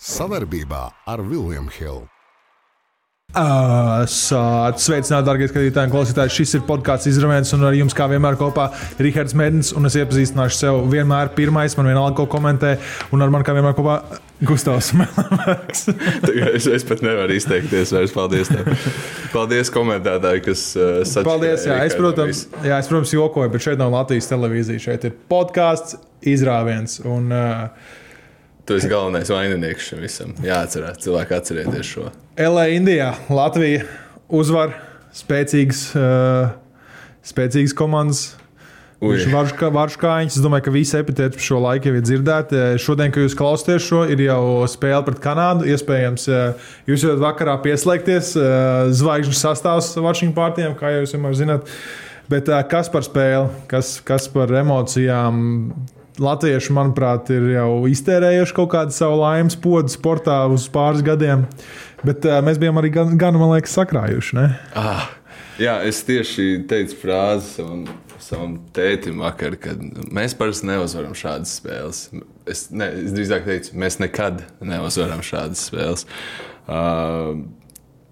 Savarbībā ar Vilniņu Hildu. Sveicināti, darbie skatītāji un klausītāji. Šis ir podkāsts izrāviens, un ar jums, kā vienmēr, kopā ir Rahards Mēdens. Es iepazīstināšu sev vienmēr pirmais, man vienalga, ko komentē, un ar mani kā vienmēr kopā Gustavs Melnāks. es, es pat nevaru izteikties vairs. Paldies, tev. Paldies komentētāji, kas uh, sačakarēja. Paldies, jā, es, protams, jā, es, protams, jokoju, bet šeit nav Latvijas televīzija. Šeit ir podkāsts izrāviens. Un, uh, Tu esi galvenais vaininieks šim visam. Jā, atcerieties, cilvēki atcerieties šo. LA, Indijā, Latvija uzvar spēcīgas, uh, spēcīgas komandas. Varškāņš. Es domāju, ka visi epitēti par šo laiku jau ir dzirdēti. Šodien, kad jūs klausāties šo, ir jau spēle pret Kanādu. Iespējams, jūs jau vakarā pieslēgties. Zvaigžņu sastāvs Vašingtonā pārtiem, kā jūs vienmēr zināt. Bet kas par spēli, kas, kas par emocijām? Latvieši, manuprāt, ir jau iztērējuši kaut kādu savu laimes podu sportā uz pāris gadiem, bet uh, mēs bijām arī gan, gan man liekas, sakrājuši. Ne? Ah, jā, es tieši teicu frāzi savam, savam tētim vakar, ka mēs parasti neuzvaram šādas spēles. Es, ne, es drīzāk teicu, mēs nekad neuzvaram šādas spēles. Uh,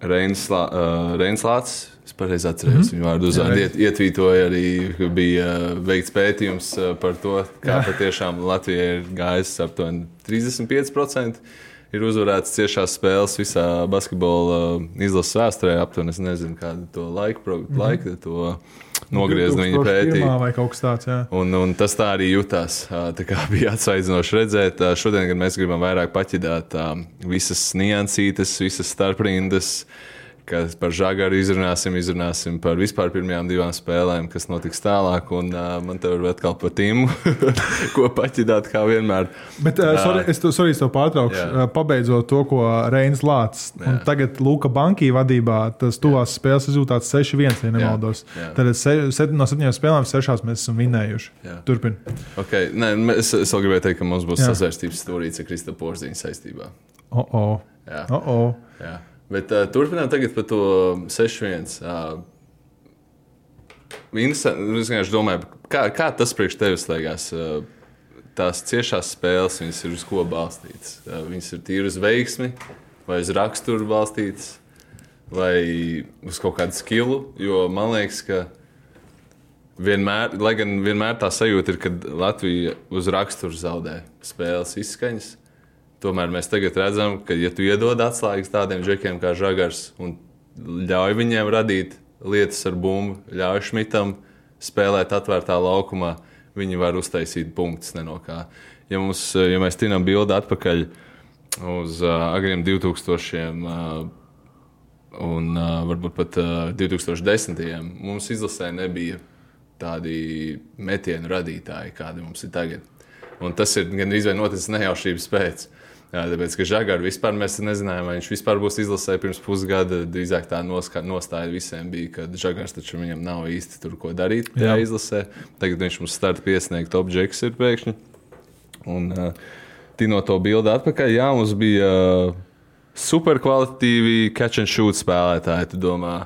Reinas uh, Lācis Es pareizi atceros mm -hmm. viņu vārdu. Iet, ietvītoja arī, ka bija veikts pētījums par to, kā Jā. patiešām Latvijai ir gājis aptuveni 35%. Ir uzvarēts ciešās spēles visā basketbola izlases vēsturē. Aptuveni es nezinu, kādu to laiku, mm -hmm. laiku to nogriezta viņa pētījumā. Un, un tas tā arī jutās. Tā bija atsvaidzinoši redzēt. Šodien mēs gribam vairāk paķidāt visas niansītes, visas starprindas kas par žagaru izrunāsim, izrunāsim par vispār pirmajām divām spēlēm, kas notiks tālāk. Un uh, man te var atkal par tīmu, ko paķidāt, kā vienmēr. Bet, uh, sorry, es to sorry, tev pārtraukšu. Jā. Pabeidzot to, ko Reinas Lācis. Tagad Luka Bankī vadībā tas tuvās jā. spēles rezultāts 6-1, ja nemaldos. Jā. Jā. Tad se, se, no septiņām spēlēm sešās mēs esam vinējuši. Turpin. Okay. Nē, es, es vēl gribēju teikt, ka mums būs sazvērstības stūrīte ar Krista Porziņa saistībā. Oh, oh. Jā. Oh, oh. Jā. Bet uh, turpinām tagad par to 6-1. Uh, Es domāju, kā, kā tas priekš tevis liekas? Uh, tās ciešās spēles, viņas ir uz ko balstītas? Uh, viņas ir tīri uz veiksmi, vai uz raksturu balstītas, vai uz kaut kādu skilu. Jo man liekas, ka vienmēr, lai gan vienmēr tā sajūta ir, ka Latvija uz raksturu zaudē spēles izskaņas. Tomēr mēs tagad redzam, ka, ja tu iedod atslēgas tādiem džekiem kā Žagars un ļauj viņiem radīt lietas ar bumbu, ļauj Šmitam spēlēt atvērtā laukumā, viņi var uztaisīt punktus nenokā. Ja, mums, ja mēs tinām bildi atpakaļ uz uh, agriem 2000. Uh, un uh, varbūt pat uh, 2010. mums izlasē nebija tādi metienu radītāji, kādi mums ir tagad. Un tas ir gan izvēle noticis nejaušības pēc. Jā, tāpēc, ka Žagaru vispār mēs nezinājām, vai viņš vispār būs izlasē pirms pusgada. Drīzāk tā nostāja visiem bija, ka Žagars taču viņam nav īsti tur ko darīt tajā Jā. izlasē. Tagad viņš mums starta piesniegt objekts ir pēkšņi. Un uh, tino to bildi atpakaļ, jā, mums bija uh, superkvalitīvi catch and shoot spēlētāji. Tu domā,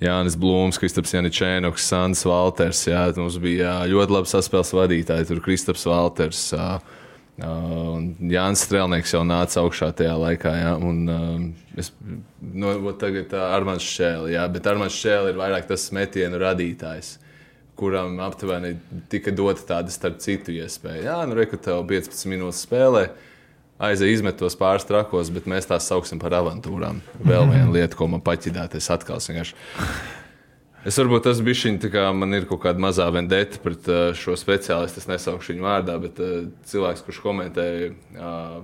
Jānis Blūms, Kristaps Janičēnoks, Sants Valters. Jā, mums bija ļoti labi saspēles vadītāji, tur Kristaps Valters. Uh, Uh, Jānis Strēlnieks jau nāca augšā tajā laikā. Ja, un, uh, es, no, nu, tagad uh, Armāns Šēlis, ja, bet Armāns Šēlis ir vairāk tas metienu radītājs, kuram aptuveni tika dota tāda starp citu iespēja. Jā, nu reku tev 15 minūtes spēlē. Aizej izmet tos pāris trakos, bet mēs tās sauksim par avantūrām. Vēl viena lieta, ko man paķidāt, es atkal vienkārši Es varbūt tas bija šī, kā man ir kaut kāda mazā vendeta pret uh, šo speciālistu. Es nesaukšu viņu vārdā, bet uh, cilvēks, kurš komentēja uh,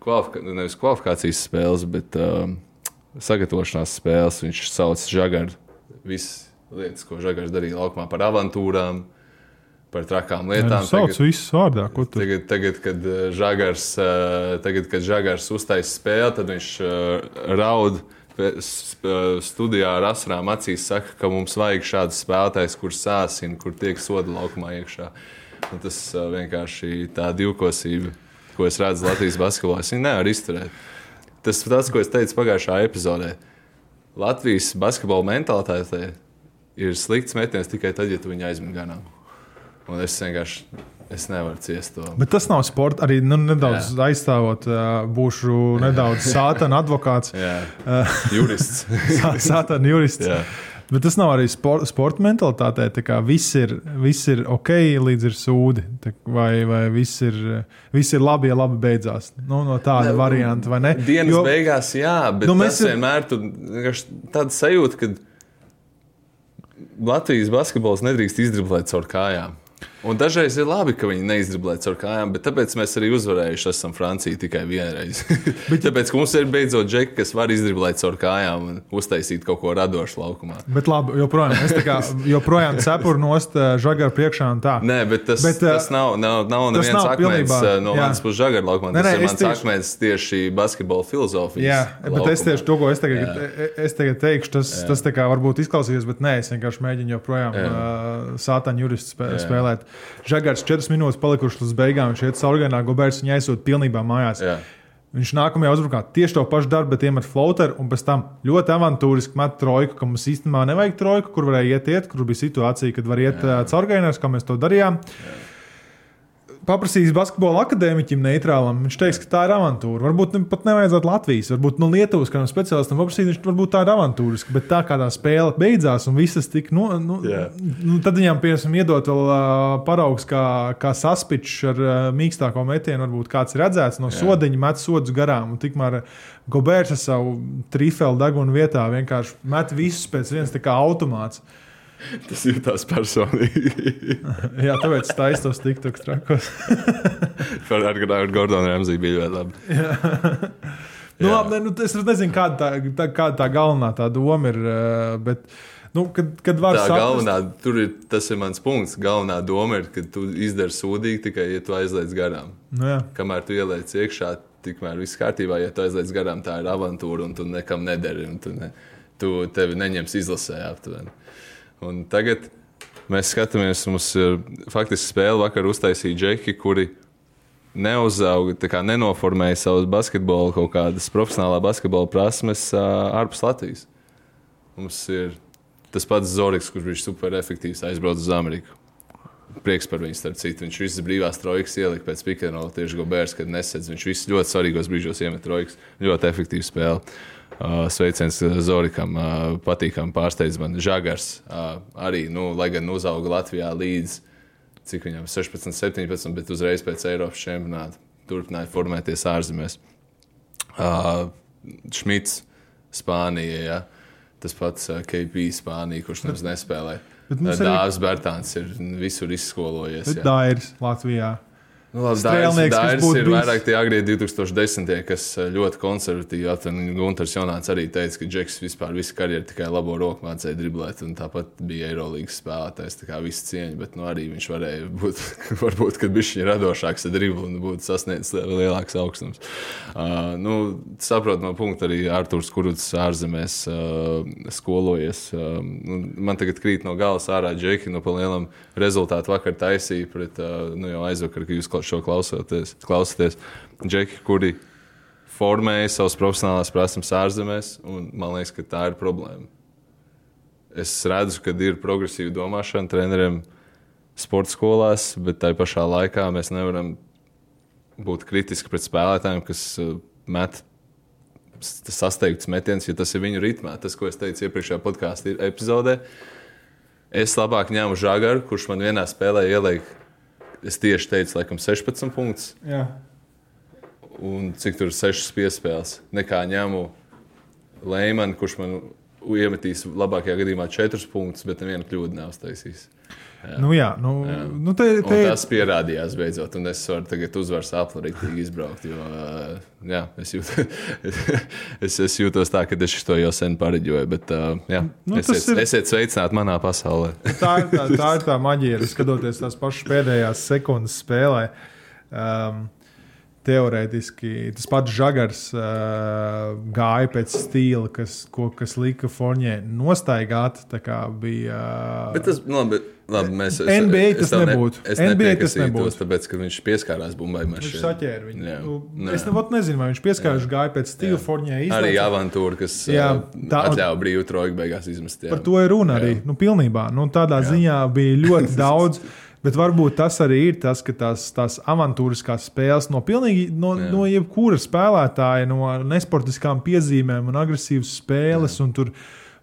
kvalifika nevis kvalifikācijas spēles, bet uh, sagatavošanās spēles, viņš sauc Žagaru. Visas lietas, ko Žagars darīja laukumā par avantūrām. Par trakām lietām. Viņš sauc visus vārdā. Tagad, tagad, kad Žagars, tagad, kad Žagars uztaisīja spēli, tad viņš raud uh, studijā ar asarām acīs saka, ka mums vajag šāds spēlētājs, kurš sāsina, kur tiek soda laukumā iekšā. Un tas vienkārši tā divkosība, ko es redzu Latvijas basketbolā, es nevaru izturēt. Tas ir tas, ko es teicu pagājušā epizodē. Latvijas basketbola mentalitāte ir slikts metiens tikai tad, ja tu viņu aizmini ganām. Un es vienkārši es nevaru ciest to. Bet tas nav sports. Arī nu, nedaudz Jā. aizstāvot, būšu nedaudz sātana advokāts. Jurists. sātana jurists. Jā. Bet tas nav arī spor, sporta mentalitātē. Viss ir, viss ir ok, līdz ir sūdi. Vai vai viss, ir, viss ir labi, ja labi beidzās. Nu, no tāda ne, varianta, vai ne? Dienas jo, beigās, jā, bet nu, mēs vienmēr tādu sajūtu, ka Latvijas basketbols nedrīkst izdriblēt caur kājām. Un dažreiz ir labi, ka viņi neizdriblē caur kājām, bet tāpēc mēs arī uzvarējuši esam Franciju tikai vienreiz. bet, tāpēc, mums ir beidzot džeki, kas var izdriblēt caur kājām un uztaisīt kaut ko radošu laukumā. Bet labi, joprojām, es kā joprojām cepuru nost eh, žagaru priekšā un tā. Nē, bet tas, bet, eh, tas nav, nav, nav neviens nav akmens eh, no manas puses žagaru laukumā. Tas nē, nē, ir mans tieši... akmens tieši basketbola filozofijas. Jā, laukumā. bet es tieši to, ko es tagad, jā. es tagad teikšu, tas, jā. tas varbūt izklausīsies, bet nē, es vienkārši mēģinu joprojām uh, sātaņu juristu spē, spēlēt. Žagars 4 minūtes palikušas līdz beigām. Viņš iet caurgainā, Gobērs viņu aizsūta pilnībā mājās. Jā. Viņš nākamajā uzbrukumā tieši to pašu darbu, bet iemet floateru un pēc tam ļoti avantūriski met trojku, ka mums īstenībā nevajag trojku, kur varēja iet, iet kur bija situācija, kad var iet caurgainās, kā mēs to darījām. Jā paprasīs basketbola akadēmiķim neitrālam, viņš teiks, ka tā ir avantūra. Varbūt ne, pat nevajadzētu Latvijas, varbūt no Lietuvas kādam speciālistam paprasīt, viņš varbūt tā ir avantūriska, bet tā kā tā spēle beidzās un visas tik, nu, nu, yeah. nu tad viņam, piemēram, iedot vēl uh, paraugs kā, kā saspičs ar uh, mīkstāko metienu, varbūt kāds ir redzēts no yeah. sodiņa, met sodus garām. Tikmēr Gobērs ar savu trifelu degunu vietā vienkārši met visus pēc viens tā kā automāts. Tas jutās personīgi. Jā, tāpēc tā aizstāv TikTok trakos. Par Argādāju Gordonu Ramsiju bija ļoti labi. nu, labi ne, nu, es nezinu, kāda tā, tā, kāda tā galvenā tā doma ir. Bet, nu, kad, kad tā saprast... galvenā, tur ir tas ir mans punkts. Galvenā doma ir, ka tu izdari sūdīgi tikai, ja tu aizliedz garām. Nu, jā. Kamēr tu ieliec iekšā, tikmēr viss kārtībā. Ja tu aizliedz garām, tā ir avantūra un tu nekam nedari. Tu, ne, tu tevi neņems izlasē aptuveni. Un tagad mēs skatāmies, mums ir faktiski spēle vakar uztaisīja džeki, kuri neuzauga, nenoformēja savus basketbola kaut kādas profesionālā basketbola prasmes ārpus Latvijas. Mums ir tas pats Zorigs, kurš bija super efektīvs, aizbraucis uz Ameriku. Prieks par viņu, starp citu. Viņš visas brīvās trojkas ielika pēc pikēna, tieši Gobērs, kad nesedz. Viņš visus ļoti svarīgos brīžos iemet trojkas. Ļoti efektīva spēle. Uh, sveiciens Zorikam, uh, patīkami pārsteidz man. Žagars arī, nu, lai gan uzauga Latvijā līdz cik viņam 16, 17, bet uzreiz pēc Eiropas čempionāta turpināja formēties ārzemēs. Šmits, Spānija, ja? tas pats KP Spānija, kurš nemaz nespēlē. Dārzs Bērtāns ir visur izskolojies. Dārs Latvijā. Nu, labi, Strēlnieks, Dairis, Dairis ir bijis... vairāk tie agrie 2010. kas eh, ļoti konservatīvi atvainojas. Gunters Jonāts arī teica, ka Džeks vispār visu karjeru tikai labo roku mācīja driblēt, un tāpat bija Eirolandes spēlētājs. Tā kā viss cieņa, bet nu, arī viņš varēja būt, varbūt, kad viņš ir radošāks ar driblu un būtu sasniedzis lielāks augstums. Uh, nu, saprotu no punkta arī Arthurs Kuruts ārzemēs uh, skolojies. Uh, nu, man tagad krīt no galas ārā Džeki no palielam rezultātu vakar taisīja pret uh, nu, jau aizvakar, ka jūs šo klausoties, klausoties, džeki, kuri formēja savas profesionālās prasības ārzemēs, un man liekas, ka tā ir problēma. Es redzu, ka ir progresīva domāšana treneriem sporta skolās, bet tajā pašā laikā mēs nevaram būt kritiski pret spēlētājiem, kas uh, met sasteigts metiens, jo tas ir viņu ritmā. Tas, ko es teicu iepriekšējā podkāstu epizodē, es labāk ņēmu žagaru, kurš man vienā spēlē ielika es tieši teicu, laikam, 16 punktus. Jā. Un cik tur ir 6 piespēles, nekā ņemu Leimanu, kurš man iemetīs labākajā gadījumā 4 punktus, bet nevienu kļūdu nav uztaisījis. Jā. Nu, jā, nu, jā. Nu te, te... Un tas pierādījās beidzot, un es varu tagad uzvaras aplītīgi izbraukt. Jo, jā, es, jūt, es, es jūtos tā, ka es to jau sen pareģoju, bet jā, nu, esiet, ir... esiet sveicināti manā pasaulē. tā, ir tā, tā ir tā maģija, skatoties tās pašas pēdējās sekundes spēlē. Um, teorētiski tas pats žagars uh, gāja pēc stila, kas, ko, kas lika Fornē nostaigāt. Bija, uh, bet tas, no, bet Labi, mēs, es, NBA es, tas nebūtu. Ne, es NBA tas nebūtu. Tāpēc, ka viņš pieskārās bumbai mašīnai. Viņš saķēra viņu. Jā. Nu, es nevat nezinu, vai viņš pieskārās gāja pēc stila Fornē. Arī avantūra, kas jā, tā, atļāva brīvu trojku beigās izmest. Jā. Par to ir runa arī. Nu, pilnībā. Nu, tādā jā. ziņā bija ļoti daudz. Bet varbūt tas arī ir tas, ka tās, tās avantūriskās spēles no, pilnīgi, no, Jā. no jebkura spēlētāja, no nesportiskām piezīmēm un agresīvas spēles. Un tur,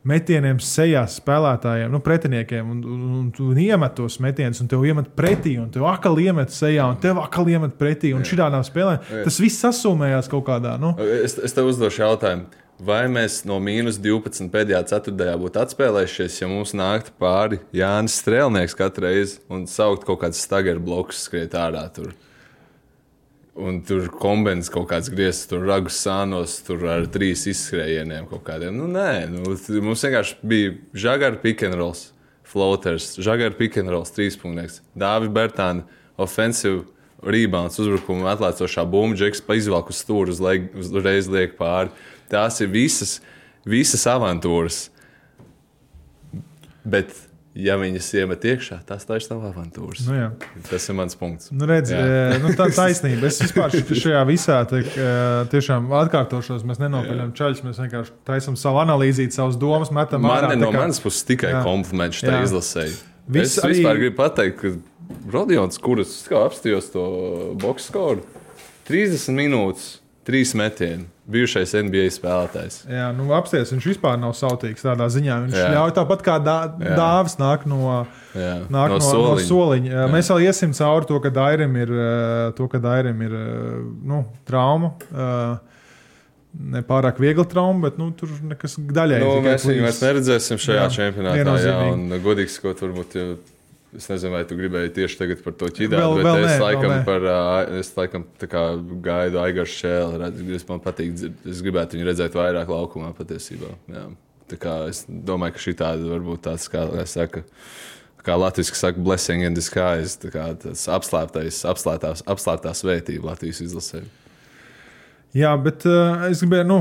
Metieniem sejā spēlētājiem, nu, pretiniekiem, un, un, un tu iemet tos metienus, un tev iemet pretī, un tev atkal iemet sejā, un tev atkal iemet pretī. Un šādām spēlēm tas viss sasumējās kaut kādā. Nu, Es, es tev uzdošu jautājumu. Vai mēs no mīnus 12 pēdējā ceturtajā būtu atspēlējušies, ja mums nāktu pāri Jānis Strēlnieks katru reizi un saukt kaut kāds stagera bloks, skriet ārā tur? Un tur kombinācijas kaut kāds griezts, tur ragus sānos, tur ar trīs izskrējieniem kaut kādiem. Nu, nē, nu, mums vienkārši bija žagara rolls, floaters, žagara rolls, trīspunkts, Dāvis Bertāna, offensive rebounds, uzbrukuma atlēcošā bumba, džeks pa izvelku stūri uzreiz liek pāri. Tās ir visas, visas avantūras. Bet, ja viņas iemet iekšā, tas taču nav avantūras. nu, jā. Tas ir mans punkts. Nu, redz, e, nu, tā ir taisnība. Es vispār šajā visā te, e, tiešām atkārtošos. Mēs nenopeļam čaļus, mēs vienkārši taisām savu analīzi, savas domas, metam Man ārā, no kā- manas puses tikai Jā. kompliments šai izlasēji. Viss Es arī- vispār gribu pateikt, ka Rodions, kurus apstājos to boxe skoru, 30 minūtes, 3 metieni, bijušais NBA spēlētājs. Jā, nu, apsties, viņš vispār nav sautīgs tādā ziņā. Viņš Jā. ļauj tāpat kā dā, dāvis nāk no, Jā, nāk no, no, soliņa. no soliņa. Jā. Mēs vēl iesim cauri to, ka Dairim ir, eh, to, ka Dairim ir eh, nu, trauma. eh, Ne pārāk viegla trauma, bet nu, tur nekas daļai. Nu, mēs viņu vairs neredzēsim šajā Jā, čempionātā. Jā, un godīgi sakot, varbūt. Ja, Es nezinu, vai tu gribēji tieši tagad par to ķidāt, Vēl- bet vēl es nē, laikam, par, ā, es laikam gaidu Aigaru šēlu. Es patīk, es gribētu viņu redzēt vairāk laukumā patiesībā. Jā. Tā kā es domāju, ka šī tāda varbūt tāds, kā lai saka, kā latviešu saka, blessing in disguise, tā kā tas apslēptais, apslēptās, apslēptā svētība Latvijas izlasē. Jā, bet uh, es gribēju nu,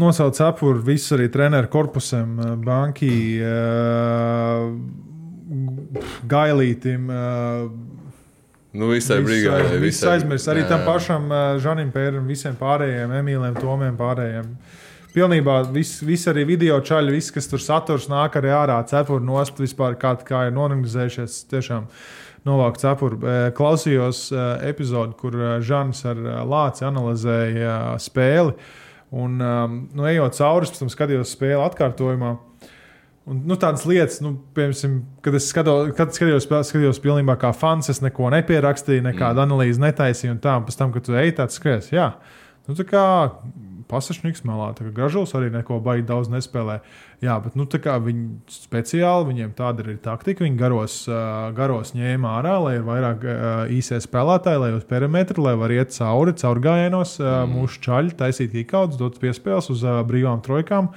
nosaukt cepuri visu arī treneru korpusam, uh, banki, uh, gailītim. Uh, Nu, visai brigādai, Viss aizmirst. Arī jā, tam pašam uh, Žanim Pēram, visiem pārējiem, Emīliem, Tomiem pārējiem. Pilnībā viss vis arī video čaļi, viss, kas tur saturs, nāk arī ārā cepuri nost vispār, kā, kā ir norganizējušies. Tiešām novākt cepuri. Klausījos epizodi, kur Žanis ar Lāci analizēja spēli. Un, um, nu, ejot cauri, pēc tam skatījos spēli atkārtojumā. Un, nu, tādas lietas, nu, piemēram, kad es skatos, kad skatījos, skatījos pilnībā kā fans, es neko nepierakstīju, nekādu mm. analīzi netaisīju. Un tā, pēc tam, kad tu ej tāds skries, jā, nu, tā kā pasažnieks malā, tā kā gražos arī neko baigi daudz nespēlē. Jā, bet nu, viņi speciāli, viņiem tāda ir taktika, viņi garos, uh, garos ņēma ārā, lai ir vairāk uh, īsie spēlētāji, lai uz perimetru, lai var iet cauri, caur gājienos, uh, mūsu čaļi, taisīt īkauts, dot piespēles uz uh, brīvām trojkām.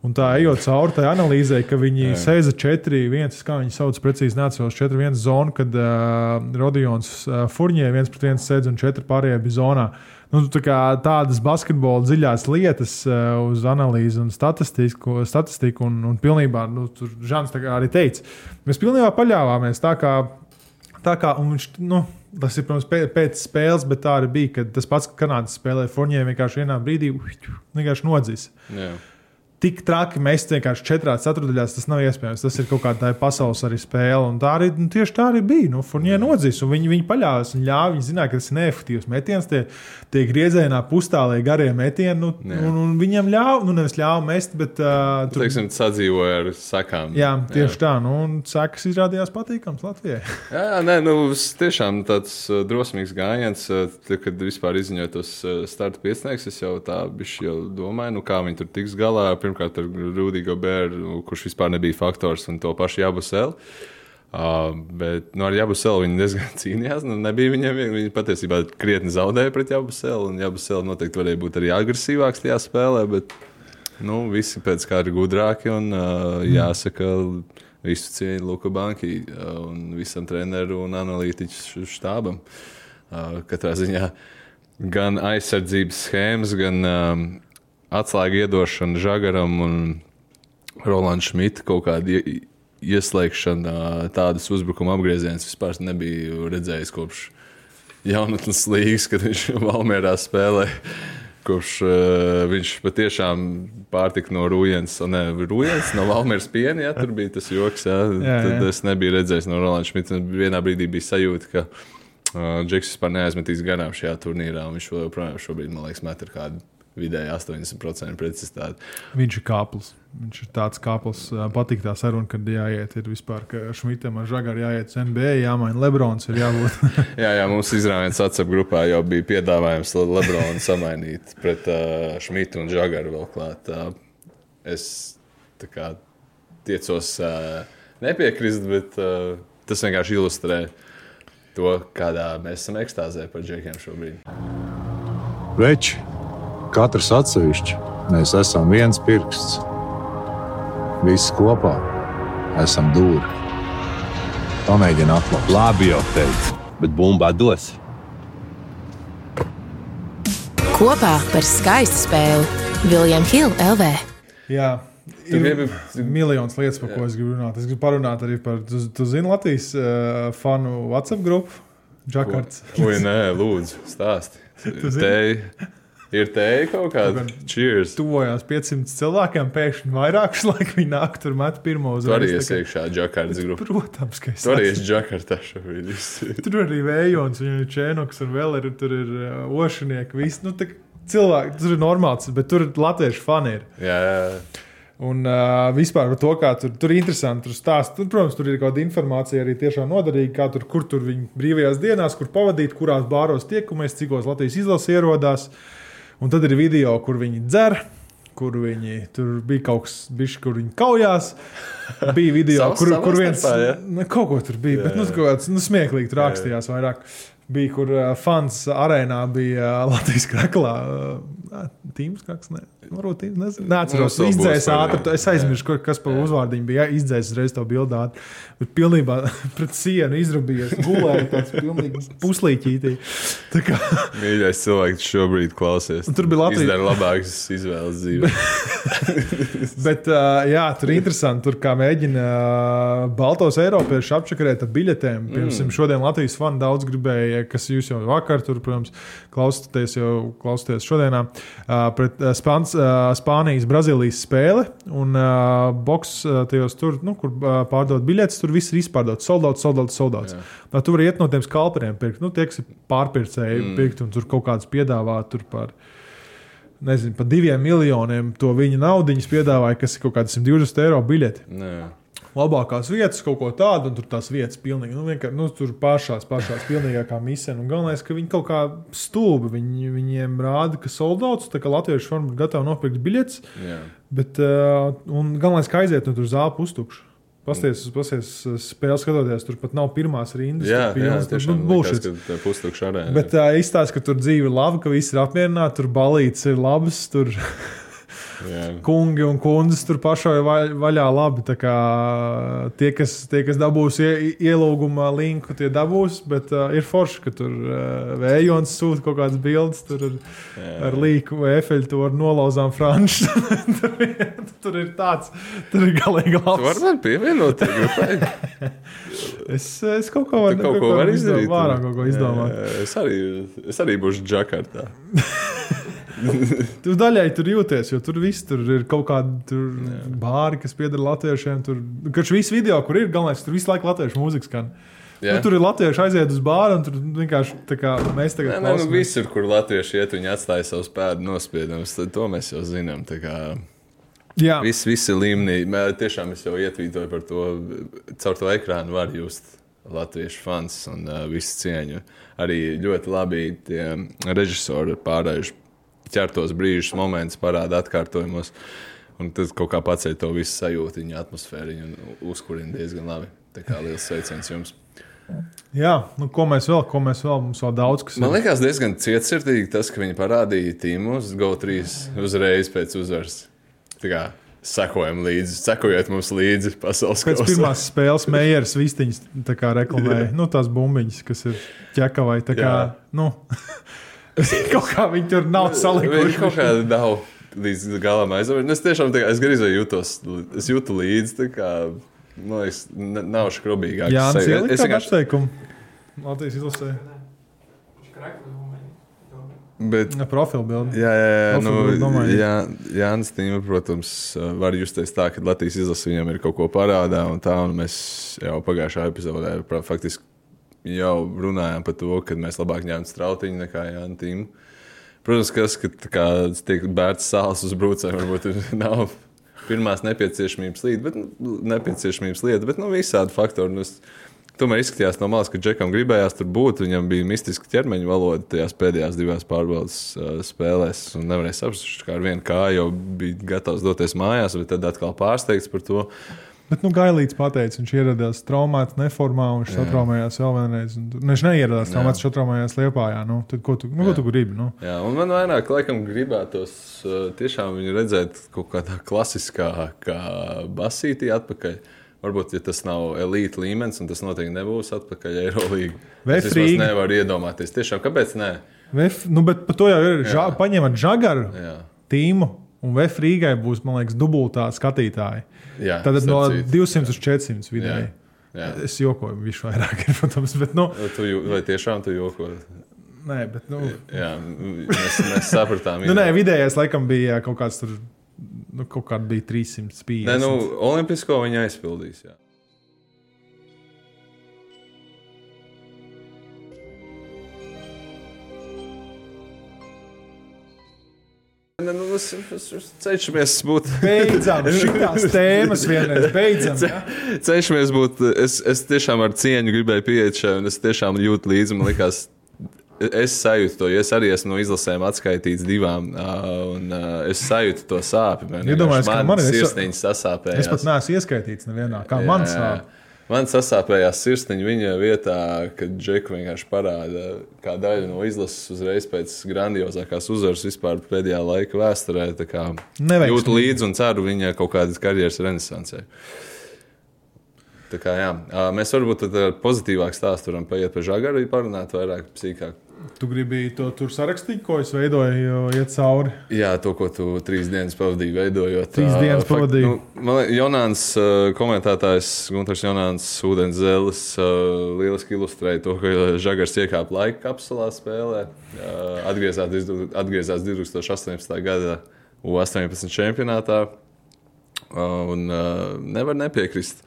Un tā ejot cauri tai analīzē, ka viņi sēža 4, 1, kā viņi sauc, precīzi neatceros, 4, 1 zonu, kad uh, Rodions uh, Furnjē 1 pret 1 sēdz un 4 pārējie bija zonā. Nu, tā kā tādas basketbola dziļās lietas uh, uz analīzi un statistiku, statistiku un, un pilnībā, nu, tur Žants arī teica, mēs pilnībā paļāvāmies tā kā. Tā kā un viņš, nu, tas ir protams, pēc, spēles, bet tā arī bija. Kad tas pats kanādas spēlēja Fornijai vienkārši vienā brīdī vienkārši nodzis Jā. Tik traki mest vienkārši četrās ceturdaļās. Tas nav iespējams. Tas ir kaut kāda pasaules arī spēle. Un tā arī nu, tieši tā arī bija. Nu, Furnija nodzīs, un viņi, viņi paļāvās un ļāva. Viņi zināja, ka tas ir neefektīvs metiens. Tie, tie griezienā pustālē garie metieni. Nu, Jā. un, un viņam ļāva, nu nevis ļāva mest, bet uh, tur. Teiksim, sadzīvoja ar sakām. Jā, tieši jā. tā. Nu, un sekas izrādījās patīkams Latvijai. Jā, nē, nu, tiešām tāds drosmīgs gājiens. Kad vispār izziņoja tos starta piecinieks, es jau tā bišķi jau domāju, nu, kā viņi tur tiks galā. Pirmkārt, ar Rudīgo Bēru, kurš vispār nebija faktors, un to pašu Jabuselu. Uh, bet nu, ar Jabuselu viņi diezgan cīnījās. Nu, nebija viņiem viegli. Viņi patiesībā krietni zaudēja pret Jabuselu. Un Jabuselu noteikti varēja būt arī agresīvāks tajā spēlē. Bet nu, visi pēc kā ir gudrāki. Un, uh, jāsaka, visu cieņu Luka Banki uh, un visam treneru un analītiķu štābam. Uh, katrā ziņā gan aizsardzības schēmas, gan um, atslēgu iedošana Žagaram un Rolandam Šmitam kaut kāda ie- ieslēgšana, tādas uzbrukuma apgriezienus vispār nebiju redzējis kopš jaunatnes līnijas, kad viņš Valmērā spēlēja. Kopš uh, viņš patiešām pārtika no Rūjens, ne Rūjens, no Valmīras piena, ja tur bija tas joks. Jā. Jā, Tad jā. es nebiju redzējis no Rolandas Šmita. Vienā brīdī bija sajūta, ka uh, Džeks vispār neaizmetīs garām šajā turnīrā. Viņš joprojām šobrīd, man liekas, met ar kādu vidēji 80% precizitāti. Viņš ir kāplis. Viņš ir tāds kāplis. Patīk tā saruna, kad jāiet ir vispār, ka Šmitam ar Žagaru jāiet uz NBA, jāmaina Lebrons. Ir jābūt. Jā, jā, mums izrādījās WhatsApp grupā jau bija piedāvājums Le- Lebronu samainīt pret uh, Šmitu un Žagaru vēl klāt. Uh, es kā tiecos uh, nepiekrist, bet uh, tas vienkārši ilustrē to, kādā mēs esam ekstāzē par džekiem šobrīd. Veči, katrs atsevišķi, mēs esam viens pirksts. Visi kopā esam dūri. Pamēģini atklāt. Labi, jau teicu, bet bumbā dos. Kopā par skaistu spēli Viljams Hilde LV. Jā. Tu Ir gribi- miljonus lietas, par ko es gribu runāt. Es gribu parunāt arī par, tu, tu zini, Latvijas uh, fanu WhatsApp grupu, Džakarts. Ui, nē, lūdzu, stāsti. zini? Te ir te kaut kāda cheers. Tu Tuvojās 500 cilvēkiem, pēkšņi vairākus laikus viņi nāk tur met pirmo arī uzvaru. esi iekšā Džakartas grupā. Protams, ka es Tu arī esi Džakartā šobrīd. Tur arī vējons, viņam ir čēnoks un vēl ir, tur ir uh, ošanieki. Visi, nu, tā cilvēki, tur ir normāls, bet tur latviešu fani ir. Jā, jā. Un uh, vispār par to, kā tur, tur ir interesanti. Tur stāst, tur, protams, tur ir kaut kāda informācija arī tiešām noderīga, kā tur, kur tur viņi brīvajās dienās, kur pavadīt, kurās bāros tiekamies, cikos Latvijas izlases ierodās. Un tad ir video, kur viņi dzer. Kur viņi tur bija kaut kas, bišķi, kur viņi kaujās. Bija video, Savs- kur, kur viens starpā, ja? nu, kaut ko tur bija. Bet, nu, kaut kāds nu, smieklīgi rakstījās vairāk. Bija, kur uh, fans arēnā bija uh, Latvijas krāklā. Uh, Tīms, kāds ne. Varbūt tīms, nezinu. Neatceros, Nu, izdzēs ātri. Es aizmirsu, kas par uzvārdiņu bija. Izdzēs reiz to bildāt. Bet pilnībā pret sienu izrabījies. Gulēja tāds pilnīgi puslīķītī. Tā kā Mīļais cilvēks šobrīd klausies. Un tur bija Latvija- Izdara labākas izvēles dzīvē. Bet, jā, tur interesanti, tur kā mēģina Baltos Eiropiešus apčakarēt ar biļetēm. Piemēram, mm. šodien Latvijas fani daudz gribēja, kas jūs jau vakar, tur, protams, klausāties jau klausāties šodienā, pret Spāns, Spānijas, Brazīlijas spēli. Un boks tajos tur, nu, kur pārdod biļetes, tur viss ir izpārdots. Soldauts, soldauts, soldauts. Tā tur var iet no tiem skalperiem pirkt. Nu, tie, kas ir pārpircēji, mm. pirkt un tur kaut kādas piedāvāt par nezinu, par diviem miljoniem to viņa naudu piedāvāja, kas ir kaut kāds 120 eiro biļeti. Nē. Labākās vietas, kaut ko tādu, un tur tās vietas pilnīgi, nu, vienkārši, nu, tur pašās, pašās pilnīgākā misija. Un galvenais, ka viņi kaut kā stulbi, viņi, viņiem rāda, ka soldauts, tā kā latviešu forma ir gatava nopirkt biļetes, Jā. bet, uh, un galvenais, ka aiziet no tur zāle pustukšu. Pasties, pasties, spēlē skatoties, tur pat nav pirmās rindas. Jā, jā, tiešām nu, tā pustukša arēna. Bet tā izstāsta, ka tur dzīve ir laba, ka viss ir apmierināti, tur balīts ir labs, tur Jā. kungi un kundzes tur pašai va- vaļā labi. Kā tie, kas, tie, kas dabūs ie, ielūguma linku, tie dabūs, bet uh, ir forši, ka tur uh, vējons sūta kaut kādas bildes tur ar, ar līku vai efeļu, to ar nolauzām franču. tur, tur ir tāds, tur ir galīgi Tu labs. vari man pievienot? Es, es kaut ko varu Tu kaut ko vari izdarīt? Vairāk kaut ko izdomāt. Jā, Es arī, es arī būšu Džakartā. Tu daļai tur jūties, jo tur viss tur ir kaut kādi tur bāri, kas pieder latviešiem. Tur, kad viss video, kur ir galvenais, tur visu laiku latviešu mūzika skan. Jā. Nu, tur ir latvieši aiziet uz bāru, un tur vienkārši tā kā mēs tagad nē, nu, visur, kur latvieši iet, viņi atstāja savus pēdu nospiedumus. tad To mēs jau zinām. Jā, Viss, ir līmenī. Mē, Tiešām es jau ietvītoju par to. Caur to ekrānu var just latviešu fans un uh, visu cieņu. Arī ļoti labi tie režisori pārējuši ķertos brīžus, momentus, parāda atkārtojumos. Un tad kaut kā paceļ to visu sajūtu, viņa atmosfēru un uzkurina diezgan labi. Tā kā liels sveiciens jums. jā nu, ko mēs vēl, ko mēs vēl, mums vēl daudz kas Man liekas, diezgan cietsirdīgi tas, ka viņi parādīja tīmu uz GO3 uzreiz pēc uzvaras. Tā kā sekojam līdzi, sekojiet mums līdzi pasaules Pēc kausā. pirmās spēles Meijeras vistiņas reklamēja, nu, tās bumbiņas, kas ir ķekavai. Tā kā, Jā. nu, kaut kā viņi tur nav salikuši. kaut kādā nav līdz galam aizvērts. Es tiešām kā, es gandrīz jūtos, es jūtu līdzi. Kā, man liekas, n- nav škrobīgāk. Jā, tas ir vienkārši. apsteikums. Latvijas izlasē. Bet, Ja, Profilu bildi. jā, jā, jā, nu, Profilu domāju. jā, Jānis Tīma, protams, var justies tā, ka Latvijas izlase viņam ir kaut ko parādā. Un tā, un mēs jau pagājušā epizodē faktiski jau runājām par to, ka mēs labāk ņemtu strautiņu nekā Jānis Tīmu. Protams, ka tas, ka kā tiek bērns sāls uz brūcēm, varbūt nav pirmās nepieciešamības lieta, bet, nu, nepieciešamības lieta, bet nu, visādi faktori. Nu, es- Tomēr izskatījās no malas, ka Džekam gribējās tur būt. Viņam bija mistiska ķermeņa valoda tajās pēdējās divās pārbaudas uh, spēlēs. Un nevarēja saprast, kā ar vienu kāju jau bija gatavs doties mājās, bet tad atkal pārsteigts par to. Bet, nu, Gailīts pateica, viņš ieradās traumēts, neformā, un viņš satraumējās vēl vienreiz. Un, ne, viņš neieradās traumēts, viņš satraumējās liepājā. Nu, tad, ko tu, nu, ko tu gribi? Nu? Jā, un man vairāk laikam gribētos uh, tiešām viņu redzēt kaut kādā klasiskā kā basītī atpakaļ. Varbūt, ja tas nav elite līmenis, un tas noteikti nebūs atpakaļ Eirolandā. Es nevaru iedomāties. Tiešām, kāpēc ne? Vef, nu, bet par to jau ir. Ža, paņemat žagaru Jā. tīmu, un Vef Rīgai būs, man liekas, dubultā skatītāji. Jā, Tad no starp citu. 200 līdz 400 vidēji. Jā. Es jokoju, viņš vairāk ir, protams, bet, nu, Tu, jū- vai tiešām tu joko? nē, bet, nu, Jā, mēs, mēs sapratām. nu, jā. nē, vidējais laikam bija kaut kāds tur, nu, kaut kāda bija 350. Nē, nu, Olimpisko viņa aizpildīs. Jā. Nu, mēs, mēs, mēs cenšamies būt. Beidzam šīs tēmas vienreiz. Beidzam. Ja? Cenšamies būt. Es, es tiešām ar cieņu gribēju pieiet šai, un es tiešām jūtu līdzi. Man liekas, es sajūtu to. jo Es arī esmu no izlasēm atskaitīts divām, un es sajūtu to sāpju. Man Iedomājos, ka man ir ir- sirsniņas sasāpējās. Es pat neesmu ieskaitīts nevienā. Kā man sāp. Man sasāpējās sirsniņa viņa vietā, kad Džeku vienkārši parāda, kā daļa no izlases uzreiz pēc grandiozākās uzvaras vispār pēdējā laika vēsturē. Jūtu līdzi un ceru viņa kaut kādas karjeras renesansē. Tā kā, jā. Mēs varbūt ar pozitīvāku stāstu varam paiet pie žagara, parunāt vairāk psīkāk. Tu gribēji to tur sarakstīt, ko es veidoju, iet cauri. Jā, to, ko tu trīs dienas pavadīji, veidojot. Trīs dienas pavadīju. Nu, man liekas, Jonāns, ā, komentētājs Gunārs Jonāns, Vodens Zelis, ā, lieliski ilustrēja to, ka Žagars iekāpa laika kapsulā spēlē. Atgriezās, atgriezās 2018. gada U18 čempionātā. Un nevar nepiekrist.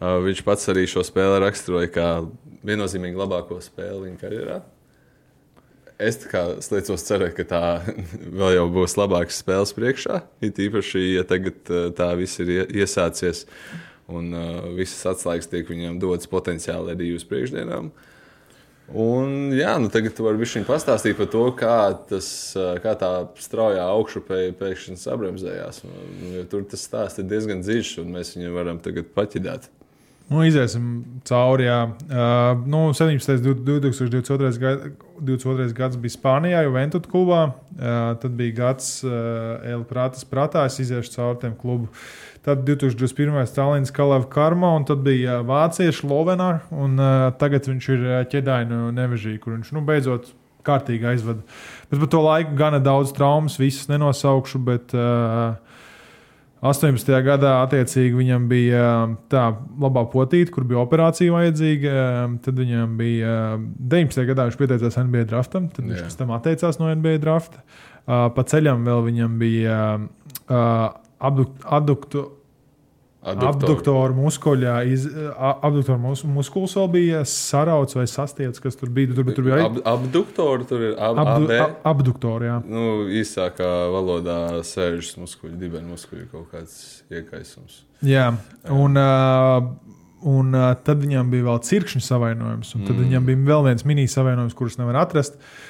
Viņš pats arī šo spēli raksturoja kā viennozīmīgi labāko spēli viņa karjerā. Es sliecos cerēt, ka tā vēl jau būs labākas spēles priekšā. It īpaši, ja tagad uh, tā viss ir ie- iesācies un uh, visas atslēgas tiek viņam dotas potenciāli arī uz priekšdienām. Un, jā, nu tagad tu vari viņam pastāstīt par to, kā, tas, uh, kā tā straujā augšupēja pēkšņi sabremzējās. Nu, jo Tur tas stāsts ir diezgan dziļš, un mēs viņu varam tagad paķidāt. Nu, iziesim cauri. Jā. Uh, nu, 17. un 2022. Gada, 22. gads bija Spānijā, jau Ventuta klubā. Uh, tad bija gads uh, Elprātas prātā, es iziešu cauri tiem klubu. Tad 2021. Stalins Kalava Karma, un tad bija uh, Vāciešu Lovenā, un uh, tagad viņš ir uh, ķedainu nevežī, kur viņš nu, beidzot kārtīgi aizvada. Bet par to laiku gana daudz traumas, visas nenosaukšu, bet uh, 18. gadā attiecīgi viņam bija um, tā labā potīte, kur bija operācija vajadzīga. um, Tad viņam bija um, 19. gadā viņš pieteicās NBA draftam, tad viņš pēc tam atteicās no NBA drafta. Uh, Pa ceļam vēl viņam bija um, uh, abduk- adduktu. Abduktoru muskuļā, iz, a- abduktoru mus, muskulis vēl bija sarauts vai sastiepts, kas tur bija. Tur, tur bija Ab, abduktori tur ir ab, abdu, AB. a- abduktori. Jā. Nu, īsākā valodā sēžas muskuļi, dibeni muskuļi, kaut kāds iekaisums. Jā, un, un tad viņam bija vēl cirkšņa savainojums, un tad mm. viņam bija vēl viens mini savainojums, kurus nevar atrast. Uh,